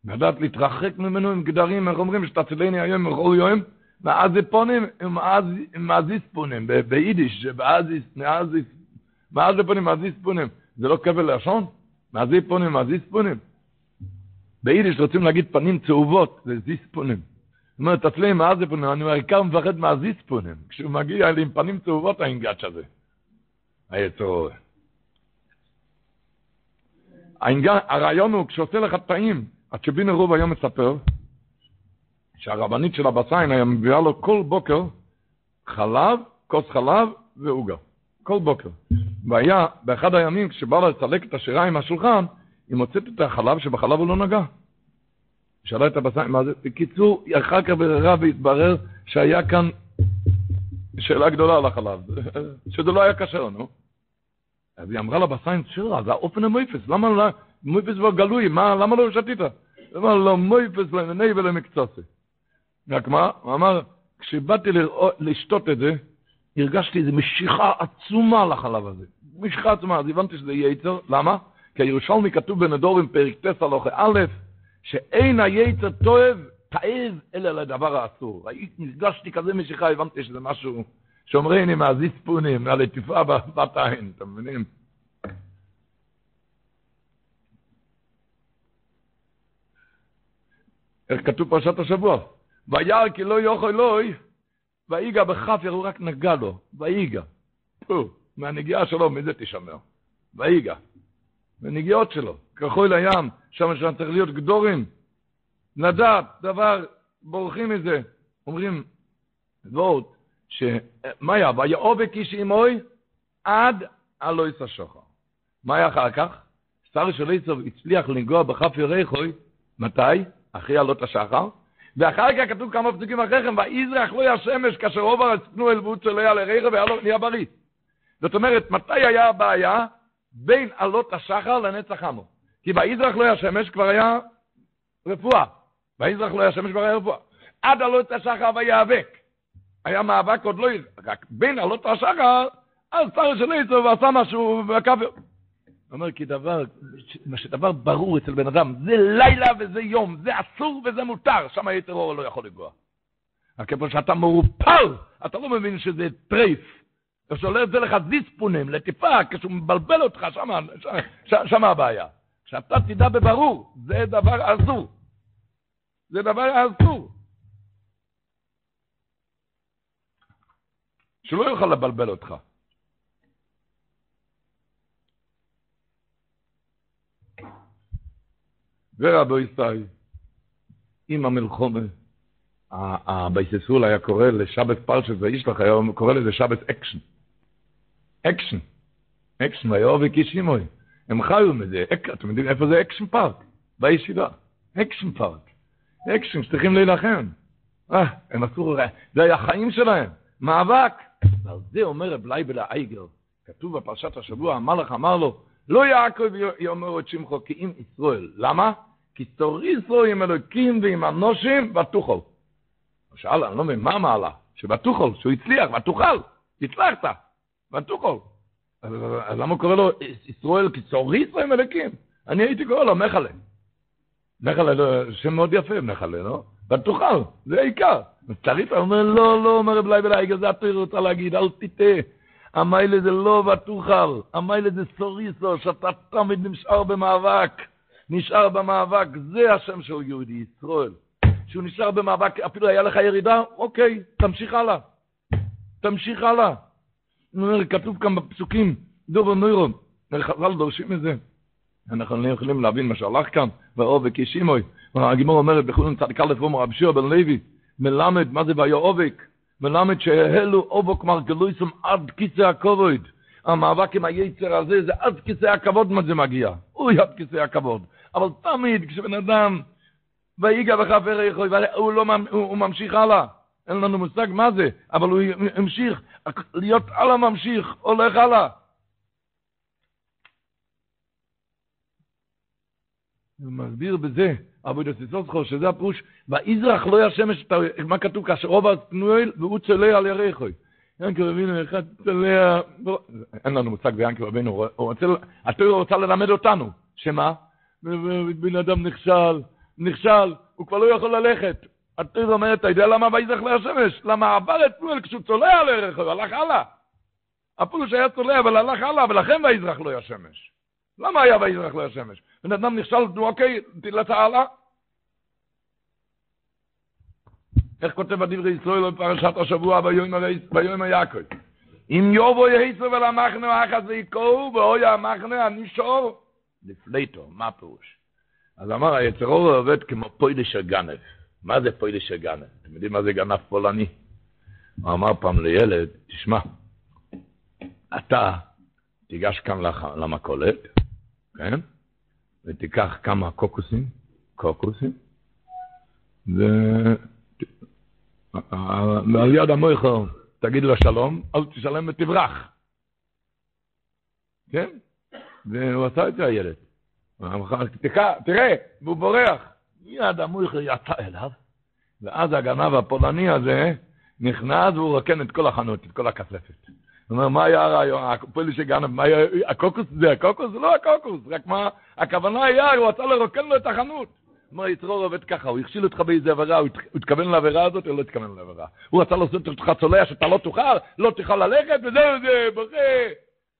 לדעת להתרחק ממנו עם גדרים, איך אומרים, שתצילני היום בכל יום, מאזיפונים ומאזיספונים, ביידיש, באזיס, מאזיס, מאזיפונים, מאזיספונים, זה לא כבל לשון? מאזיפונים, מאזיספונים. ביידיש רוצים להגיד פנים צהובות, זה זיספונים. זאת אומרת, אצלי מאזיפונים, אני בעיקר מפחד מהזיספונים. כשהוא מגיע לי עם פנים צהובות, האינגאץ' הזה. היצור. הרעיון הוא, כשעושה לך טעים, הצ'בינו רוב היום מספר, שהרבנית של הבסיין היה מביאה לו כל בוקר חלב, כוס חלב ועוגה. כל בוקר. והיה, באחד הימים, כשבא לסלק את השירה עם השולחן, היא מוצאת את החלב שבחלב הוא לא נגע. שאלה את הבסיין, מה זה? בקיצור, אחר כך בררה והתברר שהיה כאן שאלה גדולה על החלב, (laughs) שזה לא היה כשר, נו. אז היא אמרה לבסיין, שירה, זה האופן המויפס, למה לא, מויפס כבר גלוי, מה, למה לא שתית? אמר לו, מויפס לענייני ולמקצוצי. רק מה? הוא אמר, כשבאתי לשתות את זה, הרגשתי איזו משיכה עצומה לחלב הזה. משיכה עצומה, אז הבנתי שזה יצר, למה? כי הירושלמי כתוב בנדורים פרק טס הלוכה א', שאין היצר תועב, תאב, אלא לדבר האסור. הרגשתי כזה משיכה, הבנתי שזה משהו שאומרים עם הזיספונים, הלטיפה בת העין, אתם מבינים? איך כתוב פרשת השבוע? וירא כי לא יוכל אלוהי, ויגע בכפר, הוא רק נגע לו, ויגע. מהנגיעה שלו, מזה תשמר. ויגע. בנגיעות שלו, כחול הים, שם שם צריך להיות גדורים. לדעת, דבר, בורחים מזה. אומרים, דבורת, שמה היה? ויעובק איש עמוי עד הלא יסע שוחר. מה היה אחר כך? שר של עשב הצליח לנגוע בכף ירחוי, מתי? אחרי עלות השחר. ואחר כך כתוב כמה פסוקים אחרי כן, ויזרח לא השמש כאשר עובר עצנו אל בוץ אלוהי על הרכב ונהיה בריא. זאת אומרת, מתי היה הבעיה? בין עלות השחר לנצח עמו. כי ויזרח לא השמש כבר היה רפואה. ויזרח לא השמש כבר היה רפואה. עד עלות השחר ויאבק. היה מאבק עוד לא, רק בין עלות השחר, אז שר של איצו ועשה משהו בכפר. הוא אומר כי דבר, שדבר ברור אצל בן אדם, זה לילה וזה יום, זה אסור וזה מותר, שם היתר אור לא יכול לגוע. רק כיוון שאתה מעופל, אתה לא מבין שזה טרייף. ושולח את זה לך זיספונים, לטיפה, כשהוא מבלבל אותך, שם הבעיה. שאתה תדע בברור, זה דבר אסור. זה דבר אסור. שלא יוכל לבלבל אותך. ורבו ישראל, עם המלחומה, הבייססול היה קורא לשבת פרשת וישלח, היה קורא לזה שבת אקשן. אקשן. אקשן, ויאבק איש עמו. הם חיו מזה, אתם יודעים איפה זה אקשן פארק? בישיבה. אקשן פארק. אקשן, שצריכים להילחם. אה, הם עשו, זה היה החיים שלהם. מאבק. ועל זה אומר רב לייבל האייגר, כתוב בפרשת השבוע, המלאך אמר לו, לא יעקב יאמר עוד שמך כי אם ישראל. למה? כי שרית עם אלוקים ועם אנשים ותוכל. הוא שאל, אני לא מבין, מה המעלה? שבתוכל, שהוא הצליח, ותוכל, הצלחת, ותוכל. אז, למה הוא קורא לו ישראל כי תוריסו עם אלוקים? אני הייתי קורא לו מחלה. מחלה, שם מאוד יפה, מחלה, לא? ותוכל, זה העיקר. הוא אומר, לא, לא, אומר רב לייבל זה אתה רוצה להגיד, אל תטעה. המיילה זה לא ותוכל, המיילה זה סוריסו, שאתה תמיד נשאר במאבק. נשאר במאבק, זה השם של יהודי, ישראל. שהוא נשאר במאבק, אפילו היה לך ירידה, אוקיי, תמשיך הלאה. תמשיך הלאה. כתוב כאן בפסוקים, דובר נוירון, חז"ל דורשים את זה. אנחנו לא יכולים להבין מה שהלך כאן, ואובק ישימוי. הגימור אומרת בחולן צדיק א' אומר רבי שיוע בן לוי, מלמד, מה זה והיה אובק? מלמד שהלו אובק מרגלויסום עד כיסא הכבוד. המאבק עם היצר הזה זה עד כיסא הכבוד מה זה מגיע. אוי עד כיסא הכבוד. אבל תמיד כשבן אדם ויגע וחבר יכול, הוא, לא, הוא, הוא ממשיך הלאה. אין לנו מושג מה זה, אבל הוא המשיך להיות על הממשיך, הולך הלאה. הוא מסביר בזה, עבודת סיסוסכו, שזה הפירוש, ויזרח לא ישמש, מה כתוב? כאשר רוב התנואל והוא צולע על ירחוי. ינקר רבינו אחד צולע, אין לנו מושג ביענקר רבינו, התיאור רוצה ללמד אותנו, שמה? בן אדם נכשל, נכשל, הוא כבר לא יכול ללכת. התורה אומרת, אתה יודע למה ויזרח להשמש? למה עבר את פועל כשהוא צולע על ערך, הוא הלך הלאה. הפולוש היה צולע, אבל הלך הלאה, ולכן ויזרח לו השמש. למה היה ויזרח לו השמש? בן אדם נכשל, אוקיי, תלת הלאה. איך כותב בדברי ישראל בפרשת השבוע ביום היעקב? אם יובו יהיסו ולמחנו אחת ויקו, ואוי המחנו הנישור, לפליטו, מה פירוש? אז אמר, היצר אור עובד כמו פוידש הגנב. מה זה פוידש הגנב? אתם יודעים מה זה גנב פולני? הוא אמר פעם לילד, תשמע, אתה תיגש כאן למכולת, כן? ותיקח כמה קוקוסים, קוקוסים, ו... ועל יד המויכו תגיד לו שלום, אל תשלם ותברח. כן? והוא עשה את זה הילד. תראה, והוא בורח. מיד המויכו יצא אליו, ואז הגנב הפולני הזה נכנס והוא רוקן את כל החנות, את כל הכספת. הוא אומר, מה היה הרעיון? הפוליש שגנב, מה היה, הקוקוס זה הקוקוס? זה לא הקוקוס, רק מה, הכוונה היה, הוא רצה לרוקן לו את החנות. אומר, יצרור עובד ככה, הוא הכשיל אותך באיזה עבירה, הוא התכוון לעבירה הזאת או לא התכוון לעבירה? הוא רצה לעשות אותך צולע שאתה לא תוכל, לא תוכל ללכת, וזהו זה, בוכה.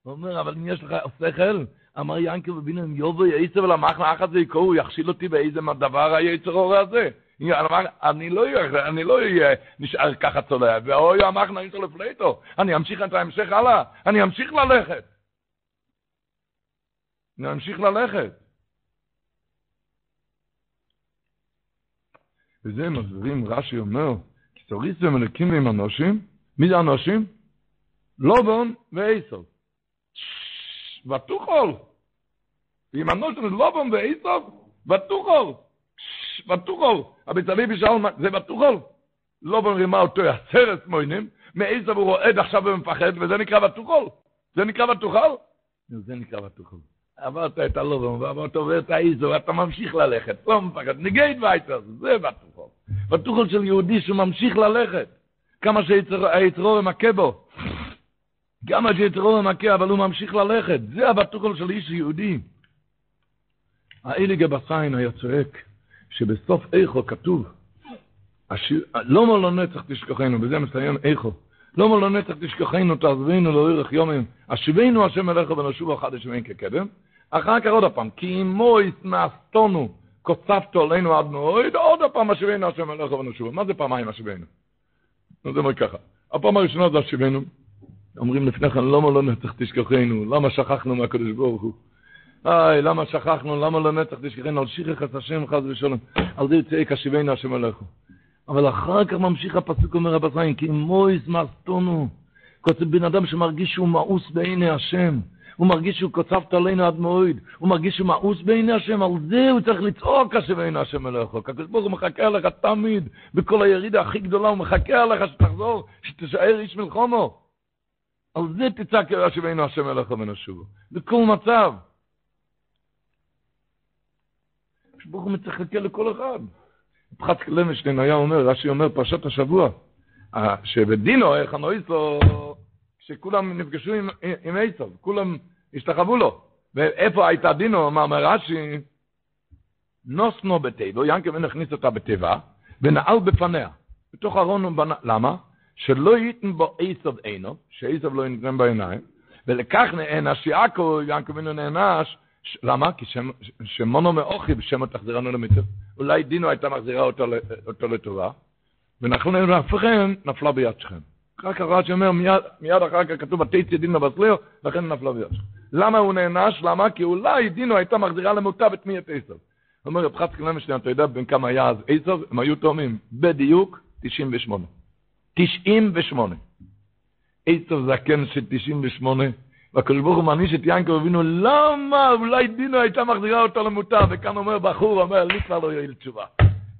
הוא אומר, אבל אם יש לך שכל, אמר ינקל ובינו, אם יובו יעיצה ולמח לאחת זה יקרו, הוא יכשיל אותי באיזה דבר היצרור הזה. אני לא אני לא אהיה נשאר ככה צולע, ואוי המח נעיצה לפלטו, אני אמשיך את ההמשך הלאה, אני אמשיך ללכת. אני אמשיך ללכת. וזה מסבירים, רש"י אומר, כי תוריס ומלכים עם אנושים, מי זה אנושים? לובון ואיסוב. ותוכל. עם אנושים לובון ואיסוב, ותוכל. ותוכל. הבצלבי בשאול, זה ותוכל. לובון רימה אותו עשרת מוינים, מאיסוב הוא רועד עכשיו ומפחד, וזה נקרא ותוכל. זה נקרא ותוכל? זה נקרא ותוכל. עברת את הלובון, ועברת עובר את האיזו, ואתה ממשיך ללכת, לא מפחד, ניגייט וייטר, זה בתוכל. בתוכל של יהודי שהוא ממשיך ללכת, כמה שהיצרור מכה בו, כמה שיצרור מכה, אבל הוא ממשיך ללכת, זה הבתוכל של איש יהודי. האליגה בסיין היה צועק, שבסוף איכו כתוב, לא מולו נצח תשכחנו, בזה מסיים איכו, לא מולו נצח תשכחנו, תעזבינו לאורך יומים, השיבנו השם אליך ונשוב אחד השמיים כקדם, אחר כך עוד הפעם, כי אמו יסנאסתונו, קוצפתו עלינו עד מועד, עוד הפעם אשיבנו השם אליך ונשוב. מה זה פעמיים אשיבנו? זה אומר ככה, הפעם הראשונה זה אשיבנו, אומרים לפני כן, למה לא נצח תשכחנו, למה שכחנו מהקדוש ברוך הוא? איי, למה שכחנו, למה לא נצח תשכחנו, על שיחך את השם חס ושלום, על זה יצא אשיבנו השם אליך. אבל אחר כך ממשיך הפסוק אומר רב חיים, כי מויס מאסטונו, כותב בן אדם שמרגיש שהוא מאוס בעיני השם, הוא מרגיש שהוא קוצבת עלינו עד מועד, הוא מרגיש שהוא מאוס בעיני השם, על זה הוא צריך לצעוק השם בעיני השם אליך. הקדוש ברוך הוא מחכה עליך תמיד, בכל הירידה הכי גדולה, הוא מחכה עליך שתחזור, שתישאר איש מלחומו. על זה תצעק השם בעיני השם אליך ונשובו. בכל מצב. ברוך הוא מצחכה לכל אחד. פחת למשטיין היה אומר, רש"י אומר, פרשת השבוע, שבדינו, איך הנועיס לו, שכולם נפגשו עם, עם עשב, כולם השתחוו לו. ואיפה הייתה דינו, אמר רש"י, נוסנו בתיבו, ינקמן הכניס אותה בתיבה, ונעל בפניה. בתוך ארון הוא בנה, למה? שלא ייתן בו עשב עינו, שעשב לא ייתן בעיניים, ולכך נענש יעקב, ינקמן נענש, למה? כי שמונו מאוכי בשם תחזירנו למצב. אולי דינו הייתה מחזירה אותו, לטובה, ונחלנו להפכם, נפלה ביד שכם. רק הרעש אומר, מיד, מיד אחר כך כתוב, ותצא דינו בסליר, לכן נפלה ביד שכם. למה הוא נענש? למה? כי אולי דינו הייתה מחזירה למוטב את מי את עשב. אומר, רב חצי קלמשטיין, אתה יודע בין כמה היה אז עשב? הם היו תאומים בדיוק 98. 98. עשב זקן של 98, והקדוש ברוך הוא מעניש את יענקב אבינו, למה? אולי דינו הייתה מחזירה אותו למוטב, וכאן אומר בחור, אומר, לי כבר לא יועיל תשובה.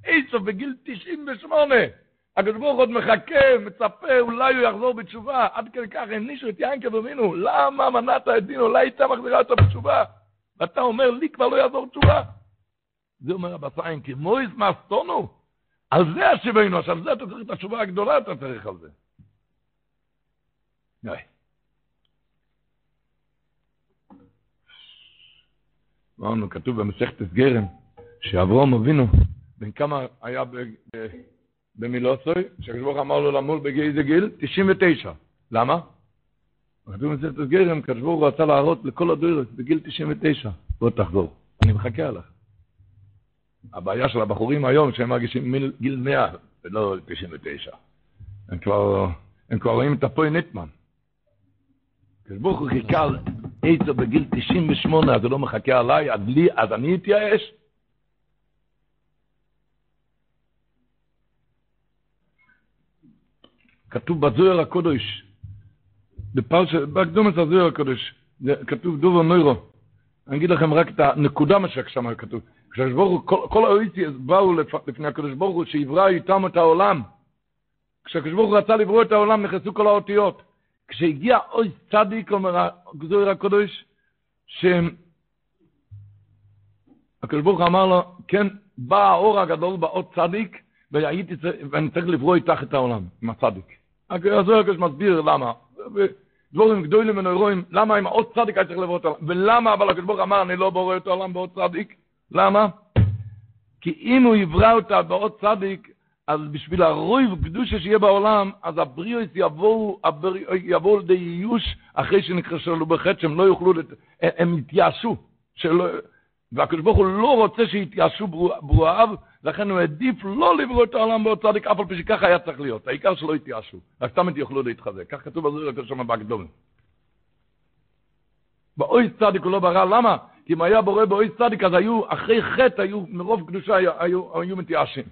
עשב בגיל 98, הקדוש ברוך עוד מחכה, מצפה, אולי הוא יחזור בתשובה, עד כדי כך הענישו את יענקב אבינו, למה מנעת את דינו, אולי הייתה מחזירה אותו בתשובה, ואתה אומר, לי כבר לא יעזור תשובה. זה אומר רב חיים, כי מויז מאסטונו, על זה השיבנו, עכשיו זה אתה צריך את התשובה הגדולה, אתה צריך על זה. יאי. אמרנו, כתוב במסכת גרם, שאברום אבינו, בן כמה היה במילוסוי, שהקדוש אמר לו למול בגיל גיל? 99. למה? כתוב במסכת גרם, הקדוש ברוך הוא רצה להראות לכל הדורות בגיל 99. בוא תחזור, אני מחכה עליך. הבעיה של הבחורים היום, שהם מרגישים גיל 100 ולא 99. הם כבר, הם כבר רואים את הפוי ניטמן. הקדוש ברוך הוא חיכה עצו בגיל 98, אז הוא לא מחכה עליי, אז, לי, אז אני אתייאש? כתוב בזוהר הקודש, בפרש, בהקדומת הזוהר הקודש, כתוב דובר נוירו. אני אגיד לכם רק את הנקודה מה שם כתוב. כשהקדוש ברוך הוא, כל, כל באו לפני הקדוש ברוך הוא, שיברא איתם את העולם. כשהקדוש ברוך הוא רצה לברוא את העולם, נכנסו כל האותיות. כשהגיע אוי צדיק, אומר הגזויר הקדוש, שהקדוש ברוך הוא אמר לו, כן, בא האור הגדול באות צדיק, והייתי, ואני צריך לברוא איתך את העולם, עם הצדיק. הגזויר הקדוש מסביר למה. דבורים גדולים ונוירואים, למה עם עוד צדיק היה צריך לברוא את העולם? ולמה אבל הקדוש ברוך אמר, אני לא בורא את העולם בעוד צדיק? למה? כי אם הוא יברא אותה בעוד צדיק, אז בשביל הרויב קדושה שיהיה בעולם, אז הבריאוס יבואו, יבואו לידי איוש אחרי שנכשלו בחטא, שהם לא יוכלו, לת... הם יתייאשו. שלא... והקדוש ברוך הוא לא רוצה שיתייאשו ברואיו, לכן הוא העדיף לא לברוא את העולם בעוד צדיק, אף על פי שככה היה צריך להיות. העיקר שלא יתייאשו, רק תמיד יוכלו להתחזק. כך כתוב בזוהר יותר שם בהקדומים. צדיק הוא לא ברא, למה? כי אם היה בורא באוי צדיק, אז היו, אחרי חטא, היו, מרוב קדושה היו, היו, היו מתייאשים.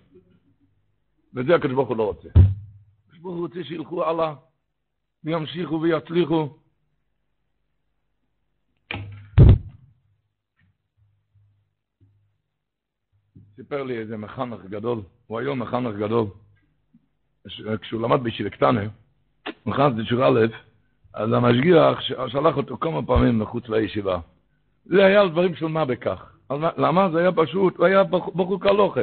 וזה הקדוש ברוך הוא לא רוצה. הקדוש ברוך הוא רוצה שילכו הלאה, וימשיכו ויצליחו. סיפר לי איזה מחנך גדול, הוא היום מחנך גדול. כשהוא למד בישיבה קטנה, הוא נכנס בשיעור א', אז המשגיח שלח אותו כמה פעמים מחוץ לישיבה. זה היה על דברים של מה בכך. למה? זה היה פשוט, הוא היה בחור קלוכה.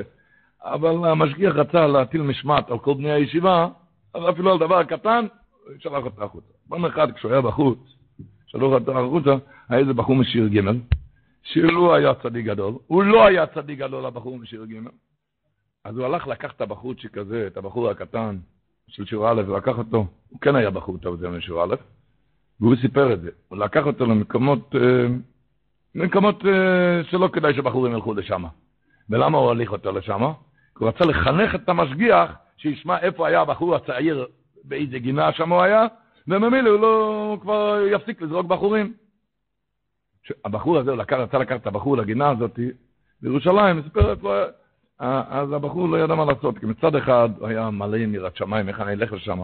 אבל המשגיח רצה להטיל משמעת על כל בני הישיבה, אז אפילו על דבר קטן, הוא שלח אותו החוצה. פעם אחת כשהוא היה בחוץ, שלח אותו החוצה, היה איזה בחור משיר ג' שהוא לא היה צדיק גדול, הוא לא היה צדיק גדול הבחור משיר ג' אז הוא הלך לקח את הבחור שכזה, את הבחור הקטן של שיעור א', ולקח אותו, הוא כן היה בחור טוב זה משיעור א', והוא סיפר את זה, הוא לקח אותו למקומות, אה, מקומות אה, שלא כדאי שבחורים ילכו לשם. ולמה הוא הוליך אותו לשם? כי הוא רצה לחנך את המשגיח, שישמע איפה היה הבחור הצעיר, באיזה גינה שם הוא היה, וממילא הוא לא, כבר יפסיק לזרוק בחורים. הבחור הזה, הוא לקח, רצה לקחת את הבחור לגינה הזאת בירושלים, סיפר איפה, אז הבחור לא ידע מה לעשות, כי מצד אחד הוא היה מלא עם יראת שמיים, איך אני אלך לשם?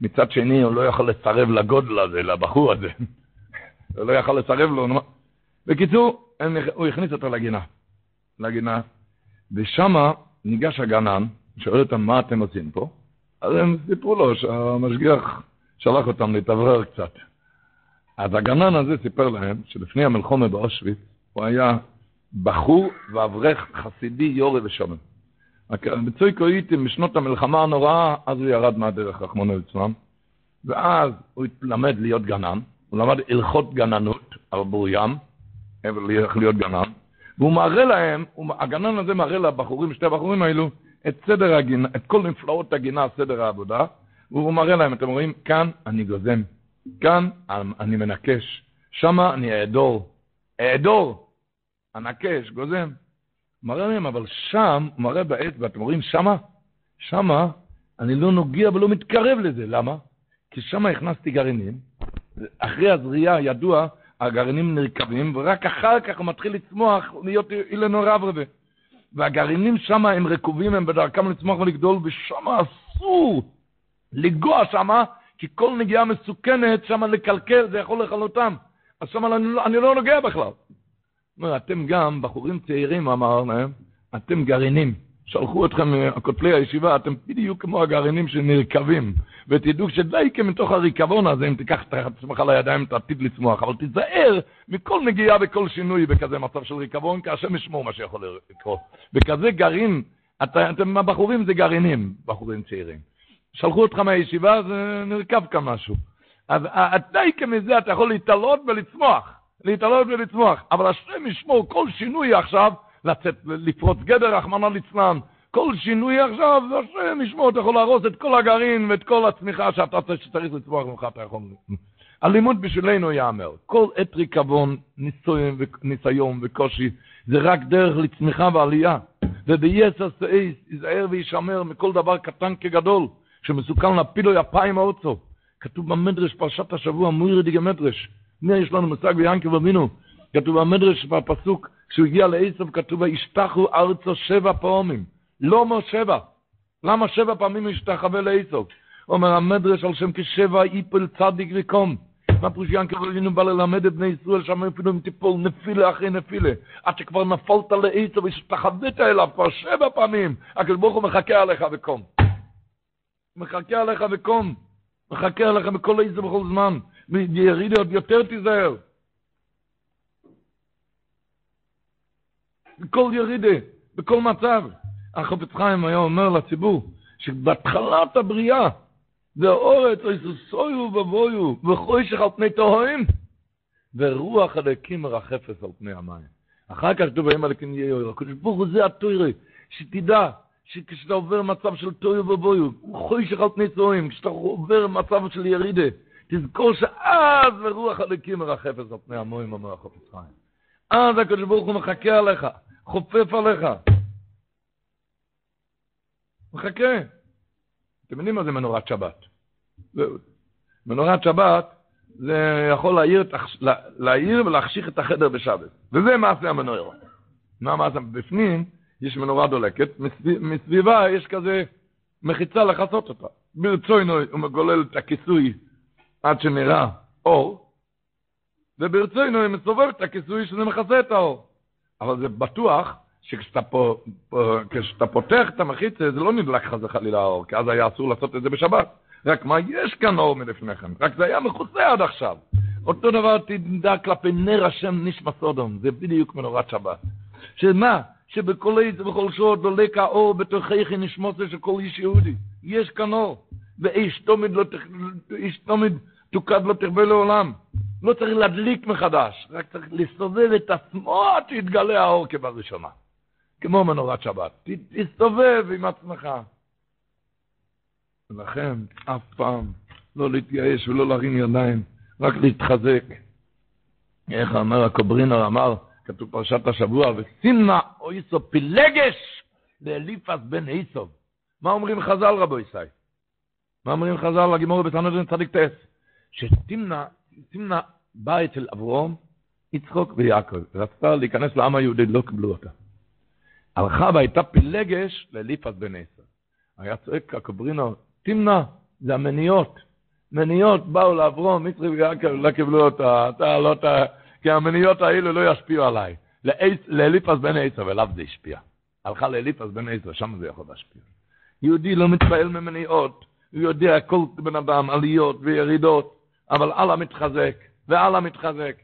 מצד שני הוא לא יכול לסרב לגודל הזה, לבחור הזה. (laughs) הוא לא יכול לסרב לו. בקיצור, הוא הכניס אותו לגינה. לגינה. ושמה ניגש הגנן, שואל אותם מה אתם עושים פה, אז הם סיפרו לו שהמשגיח שלח אותם להתאוורר קצת. אז הגנן הזה סיפר להם שלפני המלחומה באושוויץ הוא היה בחור ואברך חסידי יורי ושומם. בצוי קויטים בשנות המלחמה הנוראה, אז הוא ירד מהדרך, רחמונו ליצלן, ואז הוא התלמד להיות גנן, הוא למד הלכות גננות על בורים, איך להיות גנן, והוא מראה להם, הגנן הזה מראה לבחורים, שתי הבחורים האלו, את סדר הגינה, את כל נפלאות הגינה, סדר העבודה, והוא מראה להם, אתם רואים, כאן אני גוזם, כאן אני מנקש, שמה אני אעדור, אעדור, אנקש, גוזם. מראה להם, אבל שם, הוא מראה בעת, ואתם רואים, שמה, שמה, אני לא נוגע ולא מתקרב לזה, למה? כי שמה הכנסתי גרעינים, אחרי הזריעה ידוע הגרעינים נרקבים, ורק אחר כך הוא מתחיל לצמוח, להיות אילנו רב רבה. והגרעינים שם הם רקובים, הם בדרכם לצמוח ולגדול, ושם אסור לגוע שם, כי כל נגיעה מסוכנת, שם לקלקל, זה יכול לכלותם. אז שם אני, לא, אני לא נוגע בכלל. אומר, אתם גם, בחורים צעירים, אמר להם, אתם גרעינים. שלחו אתכם, כותלי הישיבה, אתם בדיוק כמו הגרעינים שנרקבים. ותדעו שדי מתוך הריקבון הזה, אם תיקח את עצמך לידיים, תעתיד לצמוח, אבל תיזהר מכל נגיעה וכל שינוי בכזה מצב של ריקבון, כי השם ישמור מה שיכול לקרות. בכזה גרעין, אתה, אתם הבחורים זה גרעינים, בחורים צעירים. שלחו אותך מהישיבה, זה נרקב כאן משהו. אז די כמזה אתה יכול להתעלות ולצמוח, להתעלות ולצמוח, אבל השם ישמור כל שינוי עכשיו, לצאת, לפרוץ גדר, רחמנא ליצלן, כל שינוי עכשיו, השם ישמור, אתה יכול להרוס את כל הגרעין ואת כל הצמיחה שאתה צריך לצמוח ממך, אתה יכול... הלימוד בשבילנו ייאמר, כל עת ריקבון, ניסיון, וקושי, זה רק דרך לצמיחה ועלייה. וביסר סעיס, ייזהר וישמר מכל דבר קטן כגדול, שמסוכן להפילו יפיים האוצו. כתוב במדרש, פרשת השבוע, מוירי דיגה מדרש. מי יש לנו מושג ביענקב אבינו? כתוב במדרש בפסוק, כשהוא הגיע לעשב, כתוב, וישתחו ארצו שבע פעמים. לא אומר שבע. למה שבע פעמים השתחווה לעשב? אומר המדרש על שם כשבע איפל צדיק וקום. מה פירוש ינקל אבינו בא ללמד את בני ישראל שם אפילו אם תיפול נפילה אחרי נפילה עד שכבר נפלת לעצו והשתחווית אליו כבר שבע פעמים הקדוש ברוך הוא מחכה עליך וקום מחכה עליך וקום מחכה עליך בכל איזה בכל זמן ירידי עוד יותר תיזהר בכל ירידי בכל מצב החופץ חיים היה אומר לציבור שבהתחלת הבריאה ואורץ איסוסויו ובויו וחוישך על פני תוהים ורוח הלקים מרחפת על פני המים. אחר כך כתוב האם הלקים יהיה יויר. הקדוש ברוך הוא זה התוירי, שתדע שכשאתה עובר מצב של תויו ובויו, חוישך על פני תוהים, כשאתה עובר מצב של ירידה, תזכור שאז ורוח הלקים מרחפת על פני המים, אומר החופץ חיים. אז הקדוש ברוך הוא מחכה עליך, חופף עליך. מחכה. אתם יודעים מה זה מנורת שבת? מנורת שבת זה יכול להעיר, להעיר ולהחשיך את החדר בשבת. וזה מעשה המנורה. מה מעשה? בפנים יש מנורה דולקת, מסביבה יש כזה מחיצה לחצות אותה. ברצוינו הוא מגולל את הכיסוי עד שנראה אור, וברצוינו הוא מסובב את הכיסוי שזה מכסה את האור. אבל זה בטוח שכשאתה פותח את המחיצה, זה לא נדלק חס וחלילה האור, כי אז היה אסור לעשות את זה בשבת. רק מה, יש כאן אור מלפני רק זה היה מכוסה עד עכשיו. אותו דבר תדע כלפי נר השם נשמע סודום, זה בדיוק מנורת שבת. שמה? שבכל עץ ובכל שעות דולק האור בתוככי נשמוסה של כל איש יהודי. יש כאן אור. ואיש תומד לא תח... איש תומד תוקד לא תרבה לעולם. לא צריך להדליק מחדש, רק צריך לסובב את עצמו עד שיתגלה האור כבראשונה. כמו מנורת שבת. תסתובב עם עצמך. ולכן, אף פעם לא להתייאש ולא להרים ידיים, רק להתחזק. איך אמר הקוברינר, אמר, כתוב פרשת השבוע, וסימנה אויסו פילגש לאליפס בן איסוב. מה אומרים חז"ל רבו ישי? מה אומרים חז"ל לגימור בתנודן צדיק טס? תמנה בא אצל אברום, יצחוק ויעקב. רצתה להיכנס לעם היהודי, לא קיבלו אותה. הלכה והייתה פילגש לאליפס בן עשר. היה צועק הקוברינו, תמנע, זה המניות. מניות באו לאברום, מצרי ויעקב, לא קיבלו אותה, אתה לא, אתה, כי המניות האלו לא ישפיעו עליי. לאליפס בן עשר, ואליו זה השפיע. הלכה לאליפס בן עשר, שם זה יכול להשפיע. יהודי לא מתפעל ממניעות, הוא יודע כל בן אדם, עליות וירידות, אבל אללה מתחזק, ואללה מתחזק.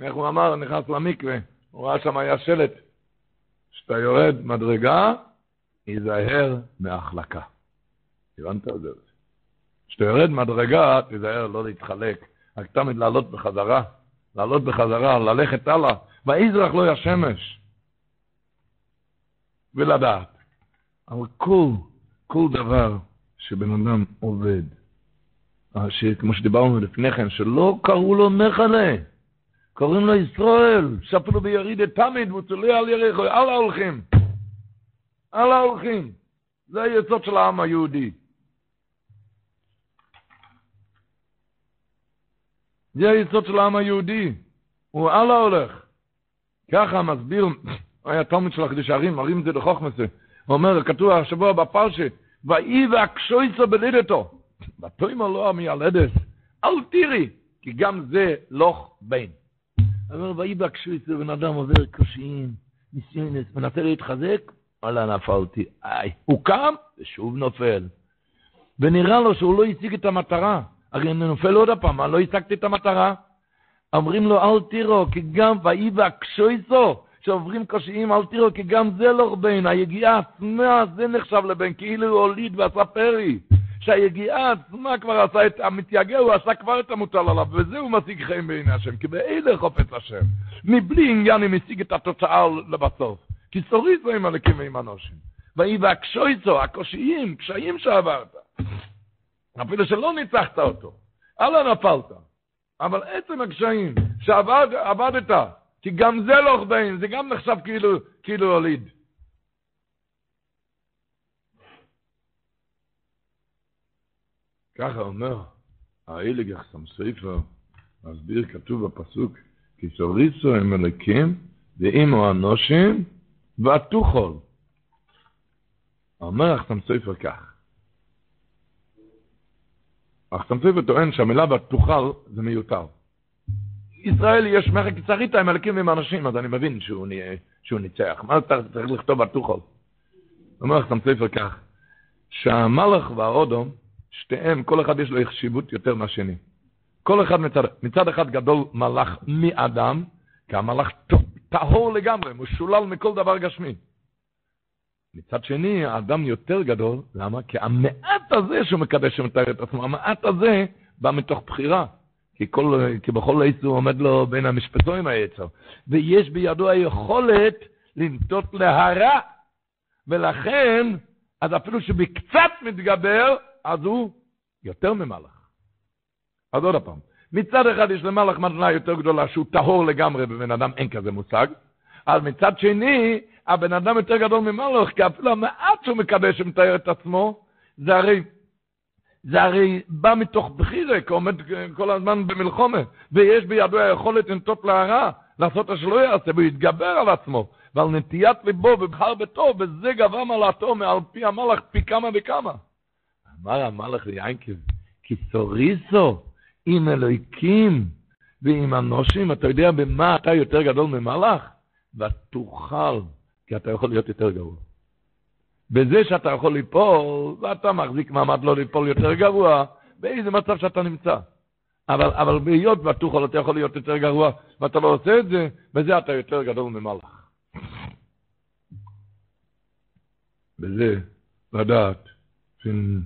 איך הוא אמר, נכנס למקווה, הוא ראה שם היה שלט, כשאתה יורד מדרגה, היזהר מהחלקה. הבנת את זה? כשאתה יורד מדרגה, תיזהר לא להתחלק, רק תמיד לעלות בחזרה, לעלות בחזרה, ללכת הלאה, ויזרח לו השמש. ולדעת. אבל כל, כל דבר שבן אדם עובד, כמו שדיברנו לפני כן, שלא קראו לו מחלה, קוראים לו ישראל, שפלו ביריד תמיד, והוא תולה על יריחו, על ההולכים. על ההולכים. זה היסוד של העם היהודי. זה היסוד של העם היהודי. הוא על ההולך. ככה מסביר, (coughs) היה תלמיד של הקדוש הערים, מראים את זה לחוכמסה. הוא אומר, כתוב השבוע בפרשה, ואי והקשויצו בלידתו. ותאמר לו המילדת, אל תראי, כי גם זה לוך בין. אבל ויבקשו את זה, בן אדם עובר קשיים, ניסיונס, מנסה להתחזק, וואלה, נפלתי. איי, הוא קם, ושוב נופל. ונראה לו שהוא לא השיג את המטרה. הרי אני נופל עוד הפעם, אני לא השגתי את המטרה. אומרים לו, אל תירו, כי גם ויבקשו איתו, שעוברים קשיים, אל תירו, כי גם זה לא בין, היגיעה עצמה, זה נחשב לבן, כאילו הוא הוליד ועשה פרי. שהיגיעה עצמה כבר עשה את המתייגע, הוא עשה כבר את המוטל עליו, וזה הוא משיג חיים בעיני השם, כי באלה חופץ השם. מבלי עניין אם השיג את התוצאה לבסוף. כי סוריס לא עם הלקים ועם אנושים. ויבקשו איתו, הקושיים, קשיים שעברת. אפילו שלא ניצחת אותו, אלא נפלת. אבל עצם הקשיים שעבדת, כי גם זה לא חבאים, זה גם נחשב כאילו, כאילו הוליד. ככה אומר האילג יחסם ספר, מסביר כתוב בפסוק, כי סוריסו הם מלכים, ואימו אנושים, ותוכל. אומר יחסם ספר כך, יחסם ספר טוען שהמילה ותוכל זה מיותר. ישראל יש מחק צריתה עם מלכים ועם אנשים, אז אני מבין שהוא, שהוא ניצח. מה אתה צריך לכתוב ותוכל? אומר יחסם ספר כך, שהמלך והאודום, שתיהם, כל אחד יש לו חשיבות יותר מהשני. כל אחד מצד, מצד אחד גדול מלאך מאדם, כי המלאך טהור לגמרי, משולל מכל דבר גשמי. מצד שני, האדם יותר גדול, למה? כי המעט הזה שהוא מקדש ומתאר את עצמו, המעט הזה בא מתוך בחירה. כי, כל, כי בכל עץ הוא עומד לו בין המשפטויים היצר. ויש בידו היכולת לנטות להרע. ולכן, אז אפילו שבקצת מתגבר, אז הוא יותר ממלאך. אז עוד פעם, מצד אחד יש למלאך מתנה יותר גדולה שהוא טהור לגמרי, בבן אדם אין כזה מושג, אבל מצד שני, הבן אדם יותר גדול ממלאך, כי אפילו המעט שהוא מקדש ומתאר את עצמו, זה הרי, זה הרי בא מתוך בחירה, כי עומד כל הזמן במלחומה, ויש בידו היכולת לנטות להרע, לעשות את שלא יעשה, והוא יתגבר על עצמו, ועל נטיית ליבו ובחר בטוב, וזה גבה מעלתו מעל פי המלאך פי כמה וכמה. אמר המלאך ליינקב, כי סוריסו עם אלוהיקים ועם אנושים, אתה יודע במה אתה יותר גדול ממלאך? ותוכל, כי אתה יכול להיות יותר גרוע. בזה שאתה יכול ליפול, ואתה מחזיק מעמד לא ליפול יותר גרוע, באיזה מצב שאתה נמצא. אבל, אבל בהיות ותוכל אתה יכול להיות יותר גרוע, ואתה לא עושה את זה, בזה אתה יותר גדול ממלאך. בזה לדעת, פין...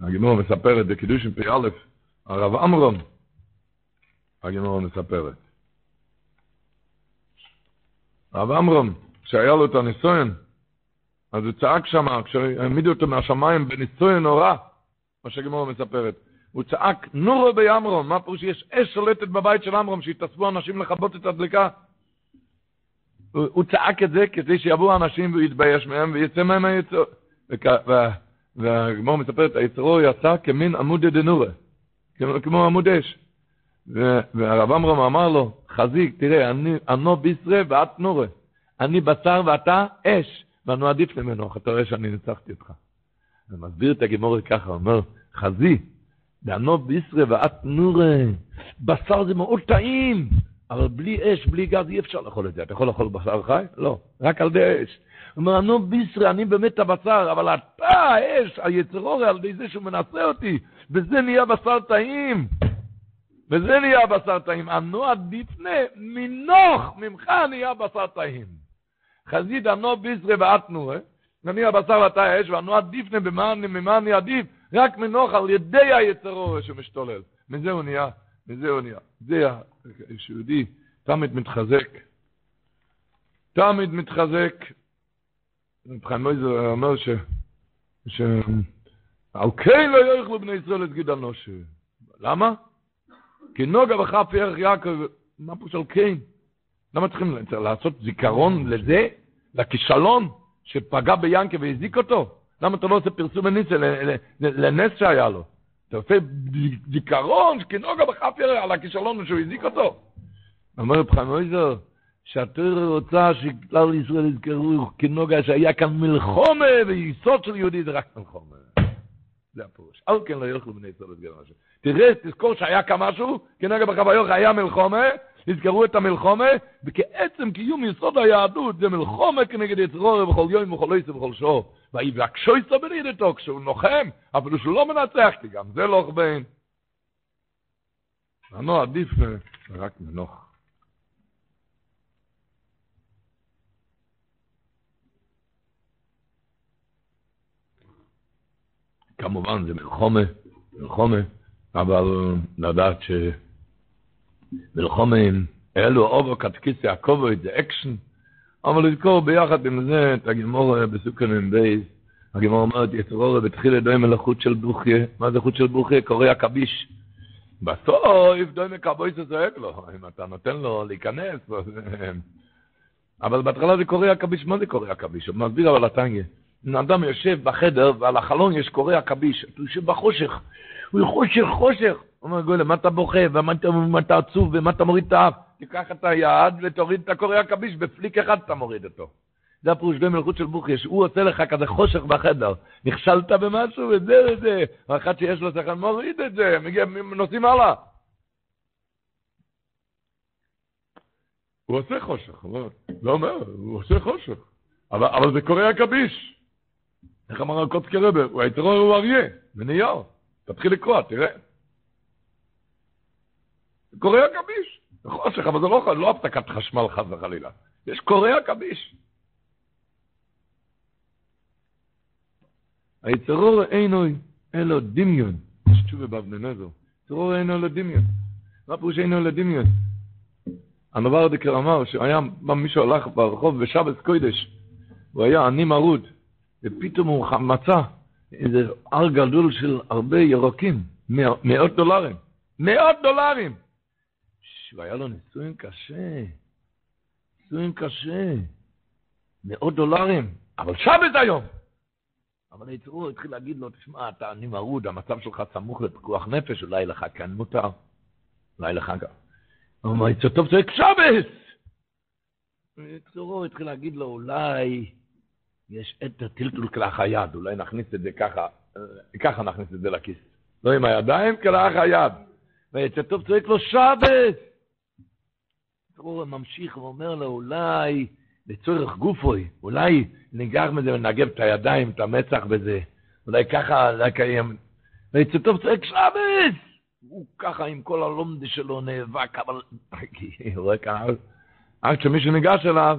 הגמור מספרת בקידוש פ"א, הרב עמרון, הגמור מספרת. הרב עמרון, כשהיה לו את הניסויין, אז הוא צעק שם, כשהעמידו אותו מהשמיים בניסויין נורא, מה שהגמור מספרת, הוא צעק, נורו בימרום, מה פירוש שיש אש שולטת בבית של עמרום, שיתאספו אנשים לכבות את הדלקה. הוא, הוא צעק את זה כדי שיבואו אנשים והוא יתבייש מהם ויצא מהם היצור. והגמור מספרת, היצרו יצא כמין עמוד דנורה, כמו, כמו עמוד אש. והרב עמרם אמר לו, חזיק, תראה, אני אנו בישרה ואת נורה. אני בשר ואתה אש, ואנו עדיף ממנו, אתה רואה שאני ניצחתי אותך. ומסביר את הגמור ככה, אומר, חזי, ואנו בישרה ואת נורה. בשר זה מאוד טעים, אבל בלי אש, בלי גז, אי אפשר לאכול את זה. אתה יכול לאכול בשר חי? לא, רק על ידי אש. הוא אומר, נו בישרי, אני באמת הבשר, אבל אתה האש, היצרורי, על ידי זה שהוא מנסה אותי, וזה נהיה בשר טעים. וזה נהיה בשר טעים. אנו עדיפנה מנוך, ממך נהיה בשר טעים. חזית אנו בישרי ואתנו, אה? אני הבשר ואתה האש, ואנו עדיפנה ממה אני עדיף? רק מנוך על ידי היצרורי שמשתולל. מזה הוא נהיה, מזה הוא נהיה. זה היהודי תמיד מתחזק. תמיד מתחזק. חיים מויזר אומר ש... ש... כן לא יאכלו בני ישראל את גיד אנושה. למה? כי נוגה וחף ירח יעקב, מה פה של כן? למה צריכים לעשות זיכרון לזה? לכישלון שפגע ביאנקה והזיק אותו? למה אתה לא עושה פרסום בניסה לנס שהיה לו? אתה עושה זיכרון כנוגה בכף ירח על הכישלון שהוא הזיק אותו. אומר רב חיים מויזר, שהתורה רוצה שכלל ישראל יזכרו כנוגע שהיה כאן מלחומה, ויסוד של יהודי זה רק מלחומה. זה הפירוש. על כן לא ילכו בני ישראל לסגר משהו. תראה, תזכור שהיה כאן משהו, כנגד בחוויות היה מלחומה, יזכרו את המלחומה, וכעצם קיום יסוד היהדות זה מלחומה כנגד יצרור בכל יום ובכל עשר ובכל שור. ויבקשו יצא בנידתו כשהוא נוחם, אפילו שהוא לא מנצח, כי גם זה לא חבין. לנו עדיף רק מנוח. כמובן זה מלחומה, מלחומה, אבל לדעת שמלחומה אלו אובו קטקיסי הכובד זה אקשן, אבל לזכור ביחד עם זה את הגמור בסוכנים בייס, הגמור אומרת, יצרור בתחיל דוי מלאכות של בוכיה, מה זה חוט של בוכיה? קורא עכביש. בסוף דוי מקבוי זה זועק לו, אם אתה נותן לו להיכנס, (laughs) אבל בהתחלה זה קורא עכביש, מה זה קורא עכביש? הוא מסביר אבל הטנגיה. אם אדם יושב בחדר ועל החלון יש קורא עכביש, הוא יושב בחושך, הוא חושך חושך. אומר גולם, מה אתה בוכה, ומה אתה עצוב, ומה אתה מוריד את האף? תיקח את היד ותוריד את הקורא עכביש, בפליק אחד אתה מוריד אותו. זה הפירוש די מלכות של בוכיש, הוא עושה לך כזה חושך בחדר, נכשלת במשהו וזה וזה, ואחד שיש לו שכל מוריד את זה, מגיע, נוסעים הלאה. הוא עושה חושך, לא אומר, הוא עושה חושך, אבל, אבל זה קורא עכביש. איך אמר הקוצקי רבר? הוא היתרור הוא אריה, בנייר. תתחיל לקרוא, תראה. קורא עכביש. זה חושך, אבל זה לא, לא הפסקת חשמל חס וחלילה. יש קורא עכביש. היצרור אינו אלו דמיון. יש תשובה באבני נזר. היצרור אינו אלו דמיון. מה פירוש אינו אלו דמיון? הנובר דקר אמר שהיה, מישהו הלך ברחוב בשבת קוידש, הוא היה עני מרוד, ופתאום הוא מצא איזה הר גדול של הרבה ירוקים, מאות דולרים. מאות דולרים! והיה לו ניסויים קשה, ניסויים קשה, מאות דולרים, אבל שבת היום! אבל היצרו התחיל להגיד לו, תשמע, אתה אני מרוד, המצב שלך סמוך לפיקוח נפש, אולי לך כאן מותר, אולי לך גם. הוא אומר, יצא טוב, צועק שבס! היצרו התחיל להגיד לו, אולי יש את הטלטול כלאח היד, אולי נכניס את זה ככה, ככה נכניס את זה לכיס. לא עם הידיים, כלאח היד. ויצא טוב, צועק לו, שבס! היצרו ממשיך ואומר לו, אולי... לצורך גופוי, אולי ניגח מזה ונגב את הידיים, את המצח בזה, אולי ככה לקיים. ויצא טוב צועק שבס! הוא ככה עם כל הלומדה שלו נאבק, אבל... (laughs) הוא רואה כאן, עד שמישהו ניגש אליו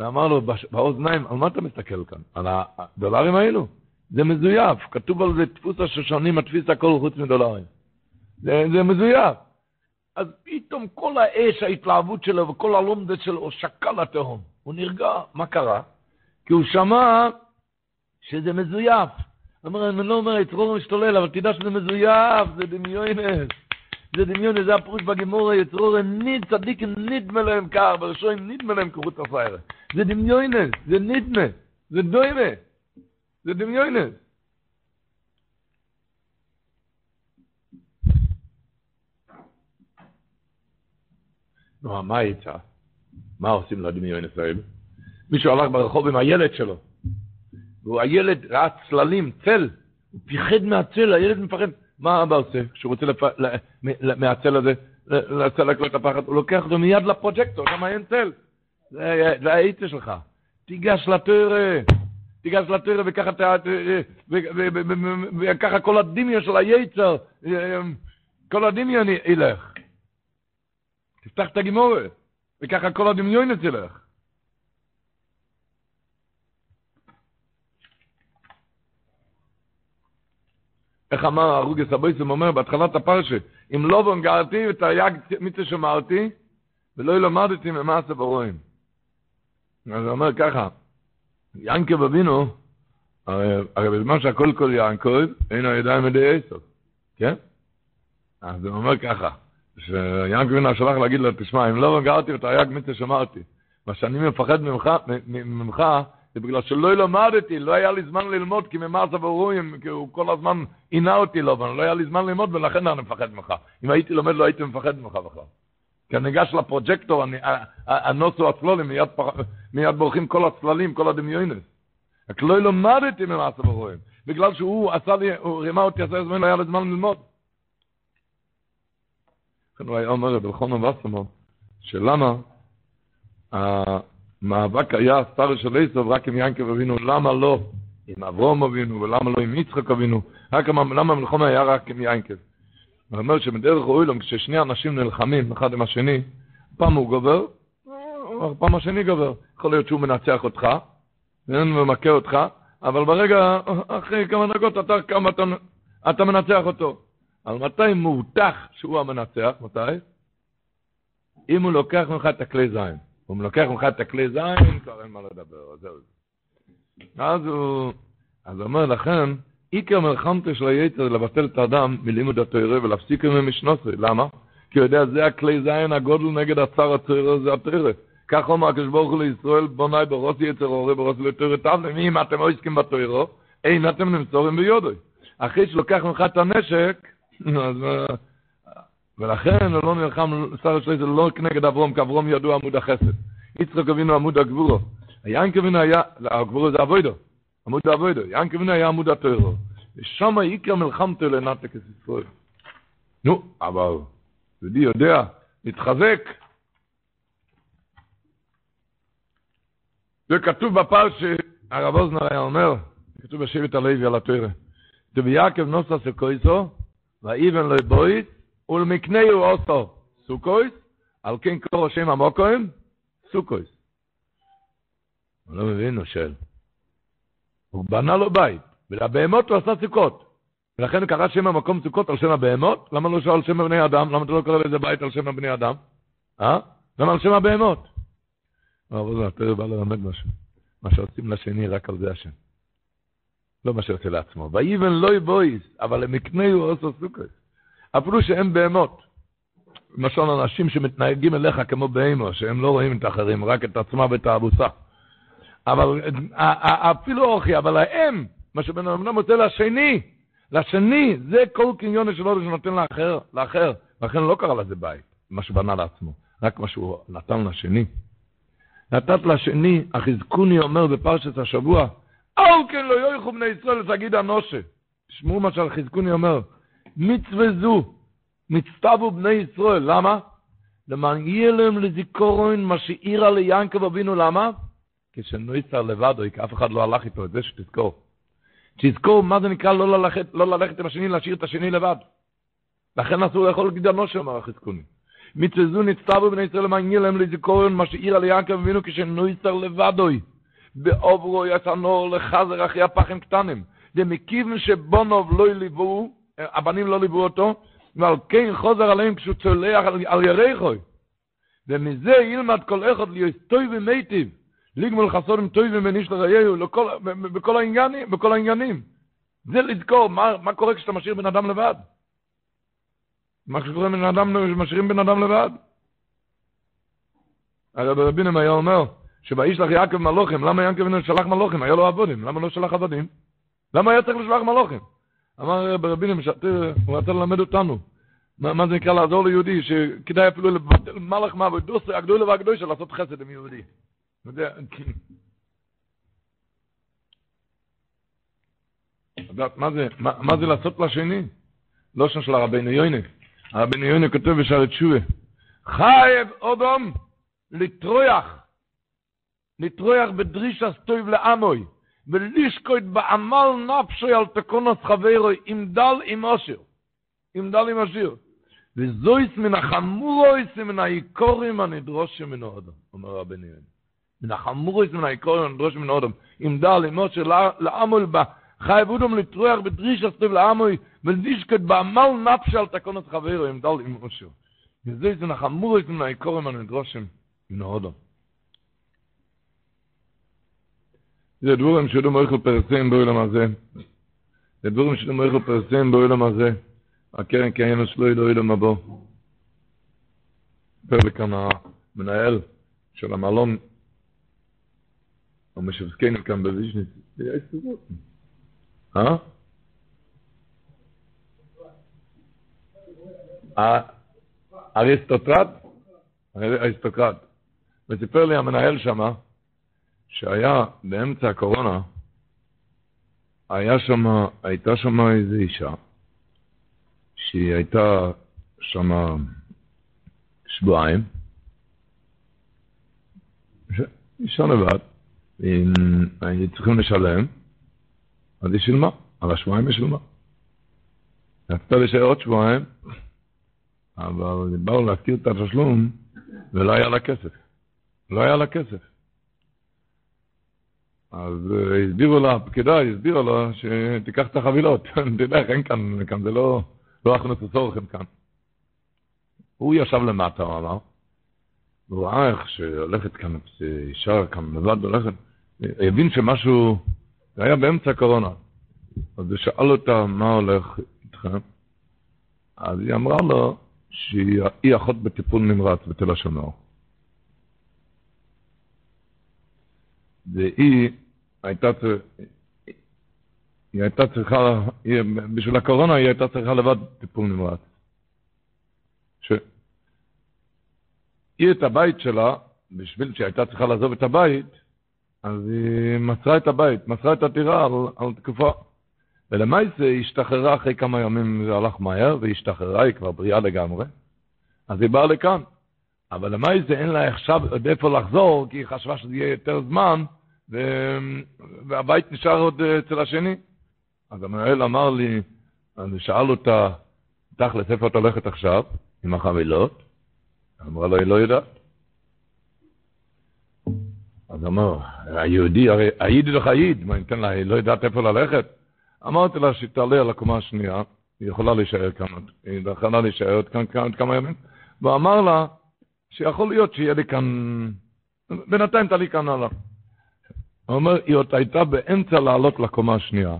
ואמר לו באוזניים, על מה אתה מסתכל כאן? על הדולרים האלו? זה מזויף, כתוב על זה דפוס השושנים, התפיס הכל חוץ מדולרים. זה, זה מזויף. אז פתאום כל האש, ההתלהבות שלו וכל הלומדת שלו שקע לתהום. הוא נרגע. מה קרה? כי הוא שמע שזה מזויף. הוא אומר, אני לא אומר, יצרור משתולל, אבל תדע שזה מזויף, זה דמיונס. זה דמיונס, זה הפירוש בגמורה, יצרור ניד, צדיק נדמה להם קר, בראשון נדמה להם כרות הפיירה. זה דמיונס, זה נדמה, זה דוימה, זה דמיונס. נו, מה יצא? מה עושים לדמיון ישראל? מישהו הלך ברחוב עם הילד שלו, והילד ראה צללים, צל, הוא פיחד מהצל, הילד מפחד. מה אבא עושה כשהוא רוצה. מהצל הזה לצלק לו את הפחד? הוא לוקח אותו מיד לפרוג'קטור, שם אין צל. זה, האיצה שלך. תיגש לתרא, תיגש לתרא וככה, כל הדמיון של היצר, כל הדמיון ילך. תפתח את הגימורת. וככה כל הדמיון אצלך. איך אמר הרוגס הבויסם אומר בהתחלת הפרשה, אם לא בונגרתי ותרי"ג מצווה שמרתי, ולא למדתי ממעשה ברואים. אז הוא אומר ככה, ינקב אבינו, הרי בזמן שהכל כל ינקב, אין הידיים ידי עשר, כן? אז הוא אומר ככה, שיאנק וינה שלח להגיד לו, תשמע, אם לא גרתי ותרי"ג מצווה שמרתי, מה שאני מפחד ממך, ממך זה בגלל שלא למדתי, לא היה לי זמן ללמוד, כי ממעשה ורואים, כי הוא כל הזמן עינה אותי לו, אבל לא היה לי זמן ללמוד, ולכן אני מפחד ממך. אם הייתי לומד, לא הייתי מפחד ממך בכלל. כי אני ניגש לפרוג'קטור, הנוסו הצלולים, מיד, מיד בורחים כל הצללים, כל הדמיונס. רק לא למדתי ממעשה ורואים, בגלל שהוא עשה לי, הוא רימה אותי, עשה זמן, לא היה לי זמן ללמוד. לכן הוא היה אומר בלחון וסרמן, שלמה המאבק היה סטאר של איסוב רק עם ינקב אבינו, למה לא עם אברום אבינו ולמה לא עם יצחק אבינו, רק למה המלחמה היה רק עם ינקב. הוא אומר שבדרך אוילום כששני אנשים נלחמים אחד עם השני, פעם הוא גובר, פעם השני גובר. יכול להיות שהוא מנצח אותך, ואין ממכה אותך, אבל ברגע, אחרי כמה דקות אתה, כמה, אתה, אתה מנצח אותו. על מתי מובטח שהוא המנצח? מתי? אם הוא לוקח ממך את הכלי זין. הוא לוקח ממך את הכלי זין, כבר אין מה לדבר, זהו. אז הוא, אז אומר לכן, עיקר מלחמתו של היצר לבטל את האדם מלימוד התוירה ולהפסיק עם המשנוסי. למה? כי הוא יודע, זה הכלי זין הגודל נגד הצר התוירה, זה התוירה. כך אומר הקדוש ברוך הוא לישראל, בוני ברוסי יצר אורי ברוסי לתוירה תבלם, אם אתם עוסקים בתוירה, אין אתם נמסורים ביודוי. אחרי שלוקח ממך את הנשק, (laughs) אז... ולכן הוא לא נלחם, שר השלי זה לא כנגד אברום, כי אברום ידוע עמוד החסד. יצחק אבינו עמוד הגבורו. היין כבינו היה, הגבורו זה אבוידו, עמוד אבוידו. יין כבינו היה עמוד הטרו. ושם עיקר מלחמתו את ישראל. נו, אבל יהודי יודע, מתחזק. זה כתוב בפרש שהרב אוזנר היה אומר, כתוב בשבט הלוי על התורה. דביעקב נוסע סקויסו, ואיבן לא בויס, ולמקנהו אוסו סוכויס, על כן קורא שם המוקוים, סוכויס. הוא לא מבין, הוא שואל. הוא בנה לו בית, ולבהמות הוא עשה סוכות. ולכן קרא שם המקום סוכות על שם הבהמות, למה לא שואל שם הבני אדם? למה אתה לא קורא לזה בית על שם הבני אדם? אה? למה על שם הבהמות? אבל זה, אתה בא ללמד משהו. מה שעושים לשני, רק על זה השם. לא מה שעושה לעצמו. ויבן לא יבויס, אבל למקנהו עושו סוכות. אפילו שהם בהמות. למשל, אנשים שמתנהגים אליך כמו בהמו, שהם לא רואים את האחרים, רק את עצמם ואת האבוסה. אבל אפילו אוכי, אבל האם, מה שבן אדם מוצא לשני, לשני, זה כל קניון שלו שנותן לאחר, לאחר. לכן לא קרא לזה בית, מה שבנה לעצמו, רק מה שהוא נתן לשני. נתת לשני, החזקוני אומר בפרשת השבוע, אל כן לא יויכו בני ישראל לתגיד אנושה. תשמעו מה שהחזקוני אומר, מצווה זו נצטבו בני ישראל, למה? למען יהיה להם לזיכורון מה שאירה ליענקב אבינו, למה? כשנויסר לבדו, אף אחד לא הלך איתו, את זה שתזכור. תזכור מה זה נקרא לא ללכת, לא ללכת עם השני, להשאיר את השני לבד. לכן אסור לאכול גיד הנשה, אומר החזקוני. מצווה זו נצטוו בני ישראל למען יהיה להם לזיכרון מה שאירה ליעקב אבינו כשנותר לבדו. בעוברו הנהר לחזר אחרי הפכים קטנים. דמכיוון שבניו לא ליווהו, הבנים לא ליוו אותו, ועל כן חוזר עליהם כשהוא צולע על, על ירכו. ומזה ילמד כל אחד להיות טוב ומיטיב, לגמול חסדים טוב ומניש לרעיהו, לכל, בכל העניינים, בכל העניינים. זה לזכור, מה, מה קורה כשאתה משאיר בן אדם לבד? מה שקורה בן אדם, משאירים בן אדם לבד? הרב רבינם היה אומר, שבאיש לך יעקב מלוכים, למה יעקב שלח מלוכים? היה לו עבודים, למה לא שלח עבדים? למה היה צריך לשלוח מלוכים? אמר ברבינו משתר, הוא רצה ללמד אותנו. מה, זה נקרא לעזור ליהודי, שכדאי אפילו לבטל מלאך מעבודוס, הגדולה והקדושה, לעשות חסד עם יהודי. מה זה, לעשות לשני? לא שם של הרבינו יוינה. הרבינו יוינה כותב בשער תשובה, חייב אודום לטרויח, לטרויח בדרישה סטויב לעמוי. ולשקוט בעמל נפשי על תקונות חברוי עם דל עם אושר. עם דל עם אושר. וזויס מן החמורויס מן העיקורים הנדרוש מן האדם, אומר רבני יוני. מן החמורויס מן העיקורים הנדרוש מן האדם. עם דל עם אושר לעמול בה. חייב אודם לטרוח בדריש הסטוב לעמוי ולשקוט בעמל נפשי על תקונות חברוי עם דל עם אושר. וזויס מן החמורויס מן העיקורים הנדרוש מן האדם. זה דבורים שלא מויכל פרסם בעולם הזה. זה דבורים שלא מויכל פרסם בעולם הזה. הקרן קיינו שלו לא ילום הבא. פרק כאן המנהל של המלון, המשבזקנו כאן בוויז'ניס. זה היה הסתובבות. אה? אריסטוקרט? אריסטוקרט. וסיפר לי המנהל שמה, שהיה באמצע הקורונה, היה שם, הייתה שם איזו אישה, שהיא הייתה שם שבועיים, אישה לבד, היו צריכים לשלם, אז היא שילמה, על השבועיים היא שילמה. רצתה להישאר עוד שבועיים, אבל באו להזכיר את התשלום, ולא היה לה כסף. לא היה לה כסף. אז הסבירו לה, הפקידה הסבירה לה שתיקח את החבילות. (laughs) תדע, אין כאן, כאן זה לא, לא הכנסו צורכם כאן. הוא ישב למטה, הוא אמר, הוא ראה איך שהולכת כאן אישה כאן לבד הולכת, הבין שמשהו, זה היה באמצע הקורונה. אז הוא שאל אותה, מה הולך איתכם? אז היא אמרה לו שהיא אחות בטיפול נמרץ בתל השומר. והיא היא הייתה צריכה, היא, בשביל הקורונה היא הייתה צריכה לבד טיפול נמרץ. ש... היא את הבית שלה, בשביל שהיא הייתה צריכה לעזוב את הבית, אז היא מסרה את הבית, מסרה את הטירה על, על תקופה. ולמעשה היא השתחררה אחרי כמה ימים, זה הלך מהר, והיא השתחררה, היא כבר בריאה לגמרי. אז היא באה לכאן. אבל למעשה אין לה עכשיו עוד איפה לחזור, כי היא חשבה שזה יהיה יותר זמן. והבית נשאר עוד אצל השני. אז המנהל אמר לי, אני שאל אותה, תכלס, איפה את הולכת עכשיו? עם החבילות? אמרה לו, היא לא יודעת. אז אמר, היהודי, הרי היידי לך ייד, מה ניתן לה, היא לא יודעת איפה ללכת? אמרתי לה שתעלה על הקומה השנייה, היא יכולה להישאר כאן, היא יכולה להישאר עוד כאן, כאן כמה ימים, ואמר לה שיכול להיות שיהיה לי כאן, בינתיים תעלי כאן הלאה. הוא אומר, היא עוד הייתה באמצע לעלות לקומה השנייה,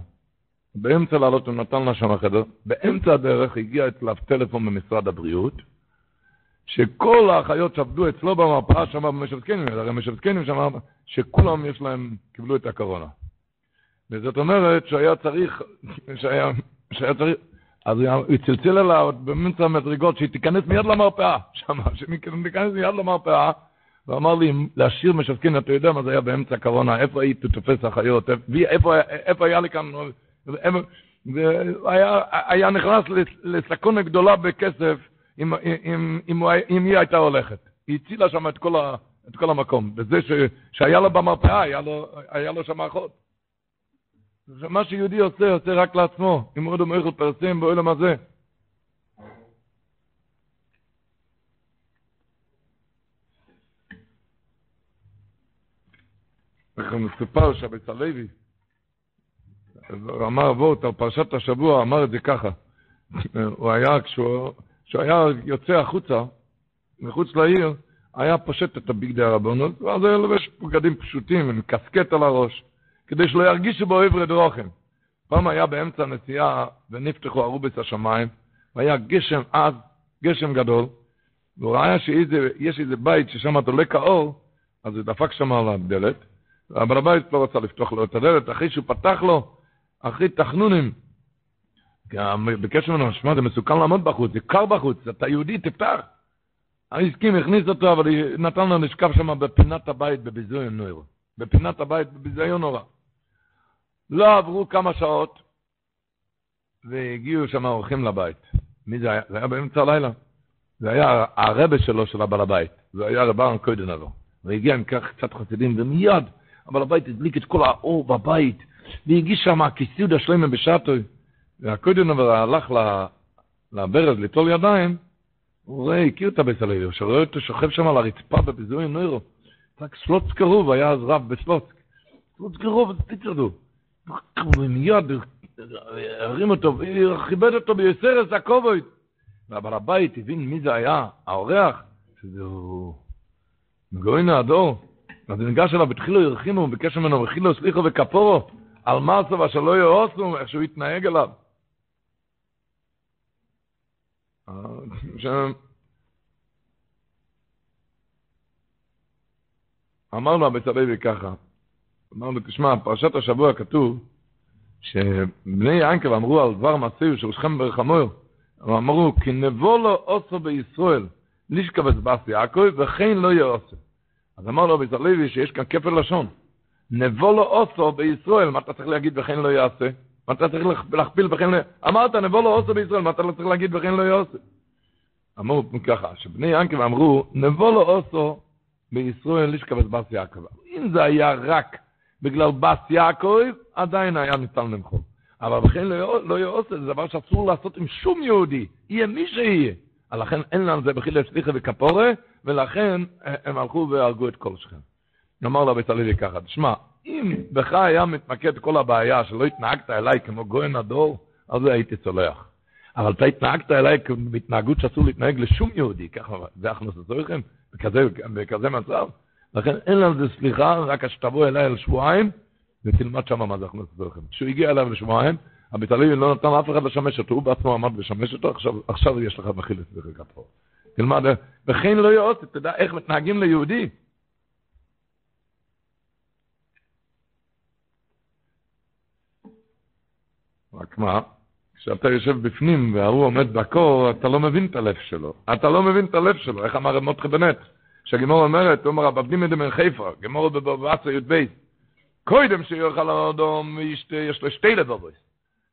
באמצע לעלות, הוא נתן לה שם חדר, באמצע הדרך הגיע אצלו טלפון ממשרד הבריאות, שכל האחיות שעבדו אצלו במרפאה שם במשבצקנים, הרי משבצקנים שם, שכולם יש להם, קיבלו את הקורונה. וזאת אומרת שהיה צריך, שהיה, שהיה צריך, אז הוא צלצל אליה עוד באמצע המדרגות, שהיא תיכנס מיד למרפאה, שם, שהיא תיכנס מיד למרפאה, ואמר לי, להשאיר משבצקין, אתה יודע מה זה היה באמצע הקורונה, איפה היית תופס אחיות, איפה, איפה היה לי כאן, והיה נכנס לסכונה גדולה בכסף, אם, אם, אם, אם היא הייתה הולכת. היא הצילה שם את כל, ה, את כל המקום. בזה ש, שהיה לו במרפאה, היה לו, היה לו שם אחות. מה שיהודי עושה, עושה רק לעצמו. אם עוד אומר פרסם בעולם הזה. איך מסופר שהבצלוי אמר אבות על פרשת השבוע, אמר את זה ככה. הוא היה, כשהוא כשהיה יוצא החוצה, מחוץ לעיר, היה פושט את הביגדי הרבנות, ואז היה לובש בגדים פשוטים, עם קסקט על הראש, כדי שלא ירגישו בו עברי רוחם. פעם היה באמצע הנסיעה, ונפתחו ארובס השמיים, והיה גשם עז, גשם גדול, והוא ראה שיש איזה בית ששם דולק האור, אז הוא דפק שם על הדלת, אבל הבית לא רצה לפתוח לו את הדלת, אחרי שהוא פתח לו, אחרי תחנונים, גם בקשר ממנו, שמע, זה מסוכן לעמוד בחוץ, זה קר בחוץ, אתה יהודי, תפתח. הסכים, הכניס אותו, אבל נתן לו לשכב שם בפינת הבית בביזיון נוירו. בפינת הבית בביזיון נורא. לא עברו כמה שעות, והגיעו שם אורחים לבית. מי זה היה? זה היה באמצע הלילה. זה היה הרבה שלו, של הבעל הבית. זה היה רבן קוידנבו. והגיע עם כך קצת חסידים, ומיד הבעל הבית הדליק את כל האור בבית, והגיש שם כיסוד השלמה בשעתוי. והקודם אבל הלך לברז ליטול ידיים, הוא רואה, הכיר את הבית הוא רואה אותו שוכב שם על הרצפה בביזוי נוירו. רק סלוץ קרוב, היה אז רב בסלוצק. סלוץ קרוב, תצרדו. ומיד הרים אותו, וכיבד אותו ביסרס הכובד. והבעל הבית הבין מי זה היה, האורח, שזהו גוין הדור. אז הוא ניגש אליו, התחילו ירחימו, ביקש ממנו, וחילו סליחו וכפורו, על מעשו ואשר לא יאוסו, איך שהוא התנהג אליו. שם אמר לו הבית ככה, אמר לו, תשמע, פרשת השבוע כתוב שבני יענקב אמרו על דבר מעשיו של שכם ברחמור, אמרו, כי נבוא לו אוסו בישראל, נשכבס בס יעקב, וכן לא יהיה אוסו. אז אמר לו הבית הלוי שיש כאן כפל לשון. נבוא לו אוסו בישראל, מה אתה צריך להגיד וכן לא יעשה? מה אתה צריך להכפיל וכן לא... אמרת, נבוא לו עושה בישראל, מה אתה לא צריך להגיד וכן לא יעשה? אמרו ככה, שבני ינקב אמרו, נבוא לו עושו בישראל לשכבס בס יעקב. אם זה היה רק בגלל בס יעקב, עדיין היה ניתן למחול. אבל בכן לא, יעשה, זה דבר שאסור לעשות עם שום יהודי, יהיה מי שיהיה. לכן אין לנו זה בחילה סליחה וכפורה, ולכן הם הלכו והרגו את כל שכם. נאמר לו בית הלוי ככה, תשמע, אם בך היה מתמקד כל הבעיה שלא התנהגת אליי כמו גויין הדור, אז הייתי צולח. אבל אתה התנהגת אליי בהתנהגות שאסור להתנהג לשום יהודי, ככה, זה הכנוס לצורכם, בכזה, בכזה מצב. לכן אין לנו זה סליחה, רק שתבוא אליי על שבועיים, ותלמד שם מה זה הכנוס לצורכם. כשהוא הגיע אליו לשבועיים, הבית הלוי לא נתן אף אחד לשמש אותו, הוא בעצמו עמד לשמש אותו, עכשיו, עכשיו יש לך מחיל את זה פה. תלמד, וכן לא יאות, תדע איך מתנהגים ליהודי. רק מה? כשאתה יושב בפנים וההוא עומד בקור, אתה לא מבין את הלב שלו. אתה לא מבין את הלב שלו. איך אמר מותחה בנט? שהגימור אומרת, אומר, הבבדים מדמן חיפה, גימור בבבצה י"ב, קודם שיוכל האדום, יש לו שתי לבבות.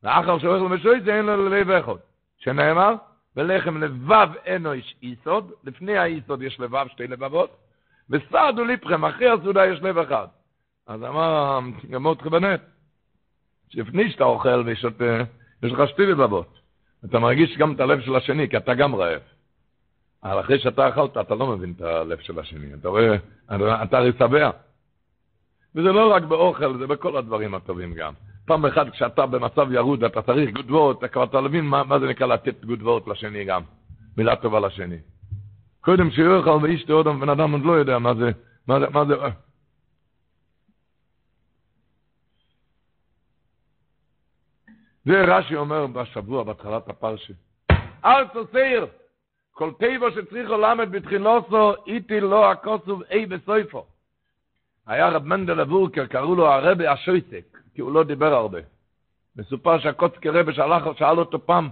ואחר שאוכל למשויס, אין לו ללב אחד. שנאמר, ולחם לבב אינו איש איסוד, לפני האיסוד יש לבב שתי לבבות, וסעדו ליפכם, אחרי הסעודה יש לב אחד. אז אמר, גמור תחבנת, שלפני שאתה אוכל ושותה, יש לך שתי לבבות. אתה מרגיש גם את הלב של השני, כי אתה גם רעב. אבל אחרי שאתה אכלת, אתה לא מבין את הלב של השני. אתה רואה, אתה הרי שבע. וזה לא רק באוכל, זה בכל הדברים הטובים גם. פעם אחת כשאתה במצב ירוד, אתה צריך גודבות, אתה כבר אתה מה, מה זה נקרא לתת גודבות לשני גם. מילה טובה לשני. קודם שיהיה לך ואיש תאודם, בן אדם עוד לא יודע מה זה, מה זה, מה זה, זה רש"י אומר בשבוע, בהתחלת הפרשה. אל תוסיר, כל טבע שצריכו למד בתחילוסו, איתי לא הכוסוב אי בסויפו. היה רב מנדל אבורקר, קראו לו הרבי השויסק, כי הוא לא דיבר הרבה. מסופר שהקוצקי רבי שהלך, שאל אותו פעם,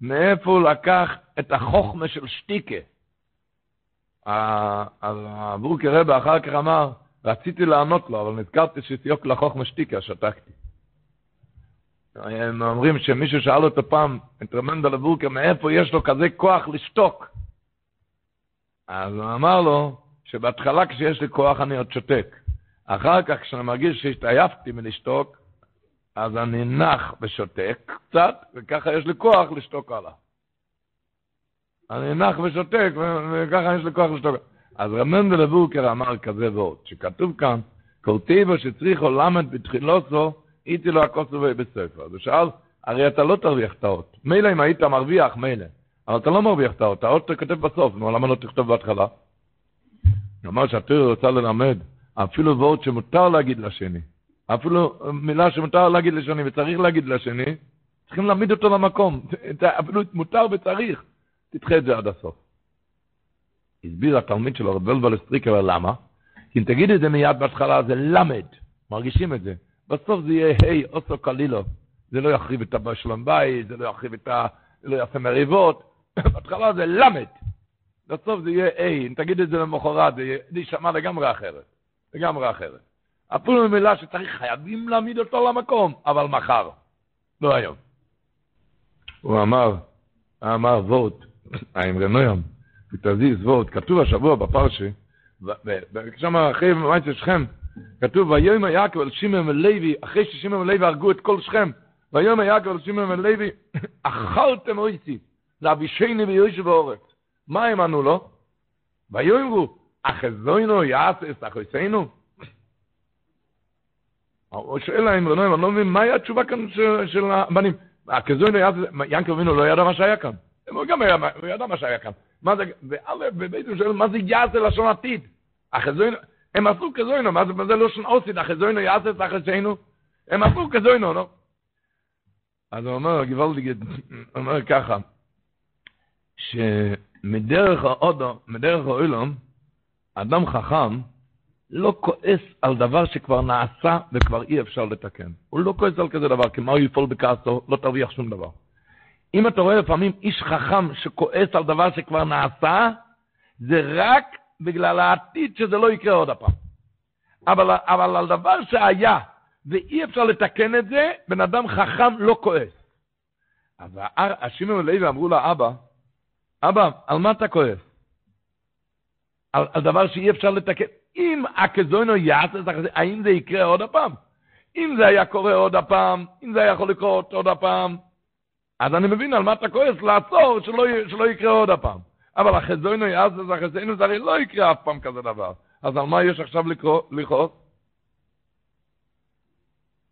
מאיפה הוא לקח את החוכמה של שטיקה? אבורקר רבי אחר כך אמר, רציתי לענות לו, אבל נזכרתי שסיוק לחוכמה שטיקה, שתקתי. הם אומרים שמישהו שאל אותו פעם, את רמנדל אבורקה, מאיפה יש לו כזה כוח לשתוק? אז הוא אמר לו, שבהתחלה כשיש לי כוח אני עוד שותק. אחר כך כשאני מרגיש שהתעייפתי מלשתוק, אז אני נח ושותק קצת, וככה יש לי כוח לשתוק הלאה. אני נח ושותק, וככה יש לי כוח לשתוק. אז רמנדל אבורקר אמר כזה ועוד, שכתוב כאן, טבע שצריכו למד בתחילוסו, איתי לו הכוסו בספר. אז הוא שאל, הרי אתה לא תרוויח את האות. מילא אם היית מרוויח, מילא. אבל אתה לא מרוויח את האות, האות אתה כותב בסוף, נו, למה לא תכתוב בהתחלה? הוא אמר שהתורה רוצה ללמד, אפילו וורט שמותר להגיד לשני, אפילו מילה שמותר להגיד לשני וצריך להגיד לשני, צריכים להעמיד אותו למקום. (laughs) אפילו מותר וצריך, תדחה את זה עד הסוף. הסביר התלמיד שלו, רב ולבל סטריקר, למה? כי אם תגיד את זה מיד בהתחלה, זה למד, מרגישים את זה. בסוף זה יהיה היי, אוסו קלילו. זה לא יחריב את הבשלום בית, זה לא יחריב את ה... זה לא יעשה מריבות. (laughs) בהתחלה זה למד. בסוף זה יהיה היי, אם תגיד את זה למחרת, זה יישמע לגמרי אחרת. לגמרי אחרת. אפילו מילה שצריך, חייבים להעמיד אותו למקום, אבל מחר, לא היום. הוא אמר, אמר וורט, האמרי נוים, ותזיז וורט, כתוב השבוע בפרשה, ושם אחרי מועצת שכם, כתוב, ויום יעקב על שמעון ולוי, אחרי ששמעון ולוי הרגו את כל שכם, ויום יעקב על שמעון ולוי, (coughs) אכלתם אויסי, לאבישני ויושב באורץ. מה הם ענו לו? ויאמרו, אחזוינו יעשס אחויסנו? הוא שואל להם, אני לא מבין, מהי התשובה כאן של הבנים? יעשס, ינקב אבינו לא ידע מה שהיה כאן. הוא גם ידע מה שהיה כאן. מה זה, ובעצם שואל, מה זה יעשה לשון עתיד? אחזוינו, הם עשו כזוינו, מה זה לא שון אוסיד, אחזוינו יעשה את אחזינו? הם עשו כזוינו, לא? אז הוא אומר, גבולדיגד, הוא אומר ככה, שמדרך האודו, מדרך האוילום, אדם חכם לא כועס על דבר שכבר נעשה וכבר אי אפשר לתקן. הוא לא כועס על כזה דבר, כי מה הוא יפעול בכעסו, לא תרוויח שום דבר. אם אתה רואה לפעמים איש חכם שכועס על דבר שכבר נעשה, זה רק בגלל העתיד שזה לא יקרה עוד הפעם. אבל, אבל על דבר שהיה ואי אפשר לתקן את זה, בן אדם חכם לא כועס. אז השמעון ולוי אמרו לאבא, אבא, על מה אתה כועס? על, על דבר שאי אפשר לתקן. אם הכזוינו יעשה, האם זה יקרה עוד הפעם? אם זה היה קורה עוד הפעם, אם זה היה יכול לקרות עוד הפעם, אז אני מבין על מה אתה כועס, לעצור שלא, שלא יקרה עוד הפעם. אבל החזוינו יעשה, החזוינו זה הרי לא יקרה אף פעם כזה דבר. אז על מה יש עכשיו לכעוס?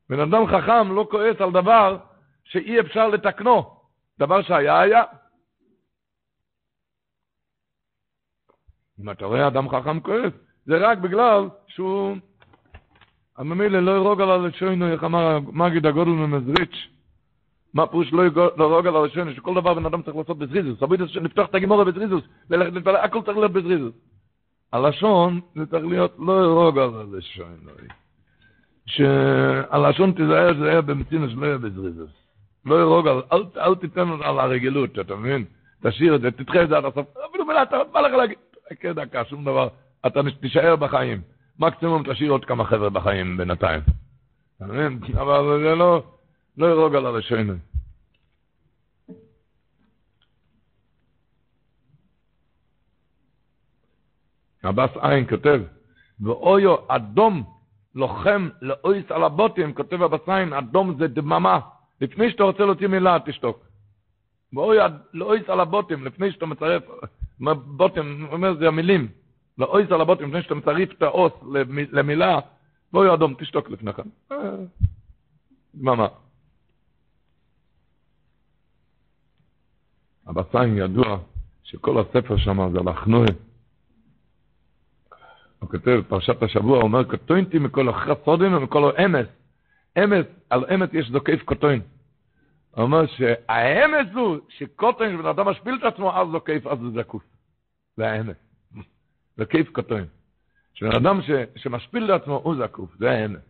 בן אדם חכם לא כועס על דבר שאי אפשר לתקנו. דבר שהיה היה. אם אתה רואה אדם חכם כועס, זה רק בגלל שהוא... הממילא לא ירוג על הלשונו, איך אמר מגיד הגודל ממזריץ', מה פירוש לא ירוג על הלשונו, שכל דבר בן אדם צריך לעשות בזריזוס, אבוי לפתוח את הגימורה בזריזוס, ללכת להתפלל, הכל צריך להיות בזריזוס. הלשון זה צריך להיות לא ירוג על הלשונו. שהלשון תיזהר שזה יהיה במצינוס, לא יהיה בזריזוס. לא ירוג על, אל, אל תיתן על הרגילות, אתה מבין? תשאיר את זה, תדחה את זה עד הסוף, אפילו מילה, אתה בא לך להגיד, חכה דקה, שום דבר, אתה תישאר בחיים. מקסימום תשאיר עוד כמה חבר'ה בחיים בינתיים. אתה מבין? אבל זה לא, לא ירוג על הלשונו. הבס עין כותב, ואויו אדום לוחם לאויס על הבוטים, כותב הבס עין, אדום זה דממה. לפני שאתה רוצה להוציא מילה, תשתוק. ואויו לאויס על הבוטים, לפני שאתה מצרף, בוטים, אומר זה המילים, לאויס על הבוטים, לפני שאתה מצרף את האוס למילה, ואויו אדום, תשתוק לפני כן. דממה. הבס עין ידוע שכל הספר שם זה לחנוי. הוא כותב, פרשת השבוע, הוא אומר, קטוינתי מכל החסודים ומכל האמס. אמס, על אמס יש זוקף קטוין. הוא אומר שהאמס הוא שקוטוין, שבן אדם משפיל את עצמו, אז זוקף, אז זה זקוף. זה האמס. זוקף קטוין. שבן אדם ש, שמשפיל את עצמו, הוא זקוף. זה האמס.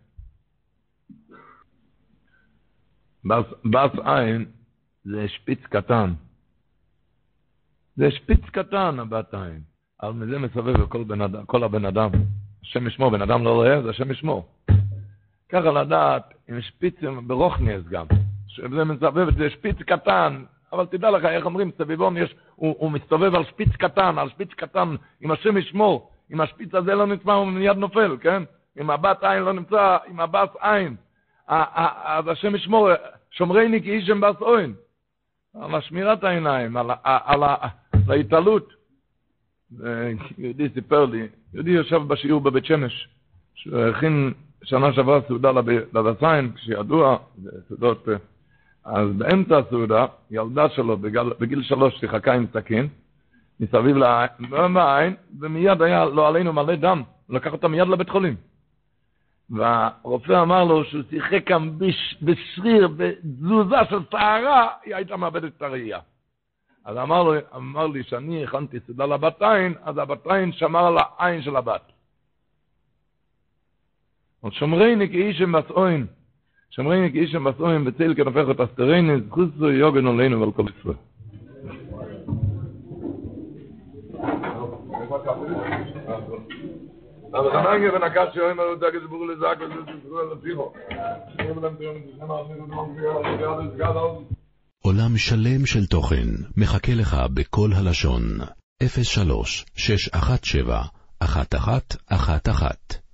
בס עין זה שפיץ קטן. זה שפיץ קטן, הבת עין. אבל מזה מסובב כל, בן אדם, כל הבן אדם. השם ישמור, בן אדם לא רואה, זה השם ישמור. ככה לדעת, עם שפיצים ברוכניאס גם. שזה מסובב, זה שפיץ קטן, אבל תדע לך, איך אומרים, סביבון יש, הוא, הוא מסתובב על שפיץ קטן, על שפיץ קטן, אם השם ישמור, אם השפיץ הזה לא נמצא, הוא מיד נופל, כן? אם הבת עין לא נמצא, אם הבת עין, אז השם ישמור, שומרני כי איש הם בס אוין. על השמירת העיניים, על, על, על ההתעלות. יהודי סיפר לי, יהודי יושב בשיעור בבית שמש, שהכין שנה שעברה סעודה לבסיין, כשידוע, סעודות, אז באמצע הסעודה, ילדה שלו בגיל, בגיל שלוש שיחקה עם סכין, מסביב לעין, ומיד היה לא עלינו מלא דם, הוא לקח אותה מיד לבית חולים. והרופא אמר לו שהוא שיחק כאן בשריר, בתזוזה של סערה, היא הייתה מאבדת את הראייה. אז אמר, לו, אמר לי שאני הכנתי סעודה לבת עין, אז הבת עין שמר על העין של הבת. עוד שומרני כאישם בסעוין, שומרני כאישם בסעוין, בצל כנופך את אסתרני, זכוסו יוגן עלינו ועל כל ישראל. אבל ונקש לזק על הפירו. עולם שלם של תוכן מחכה לך בכל הלשון, 03 617 1111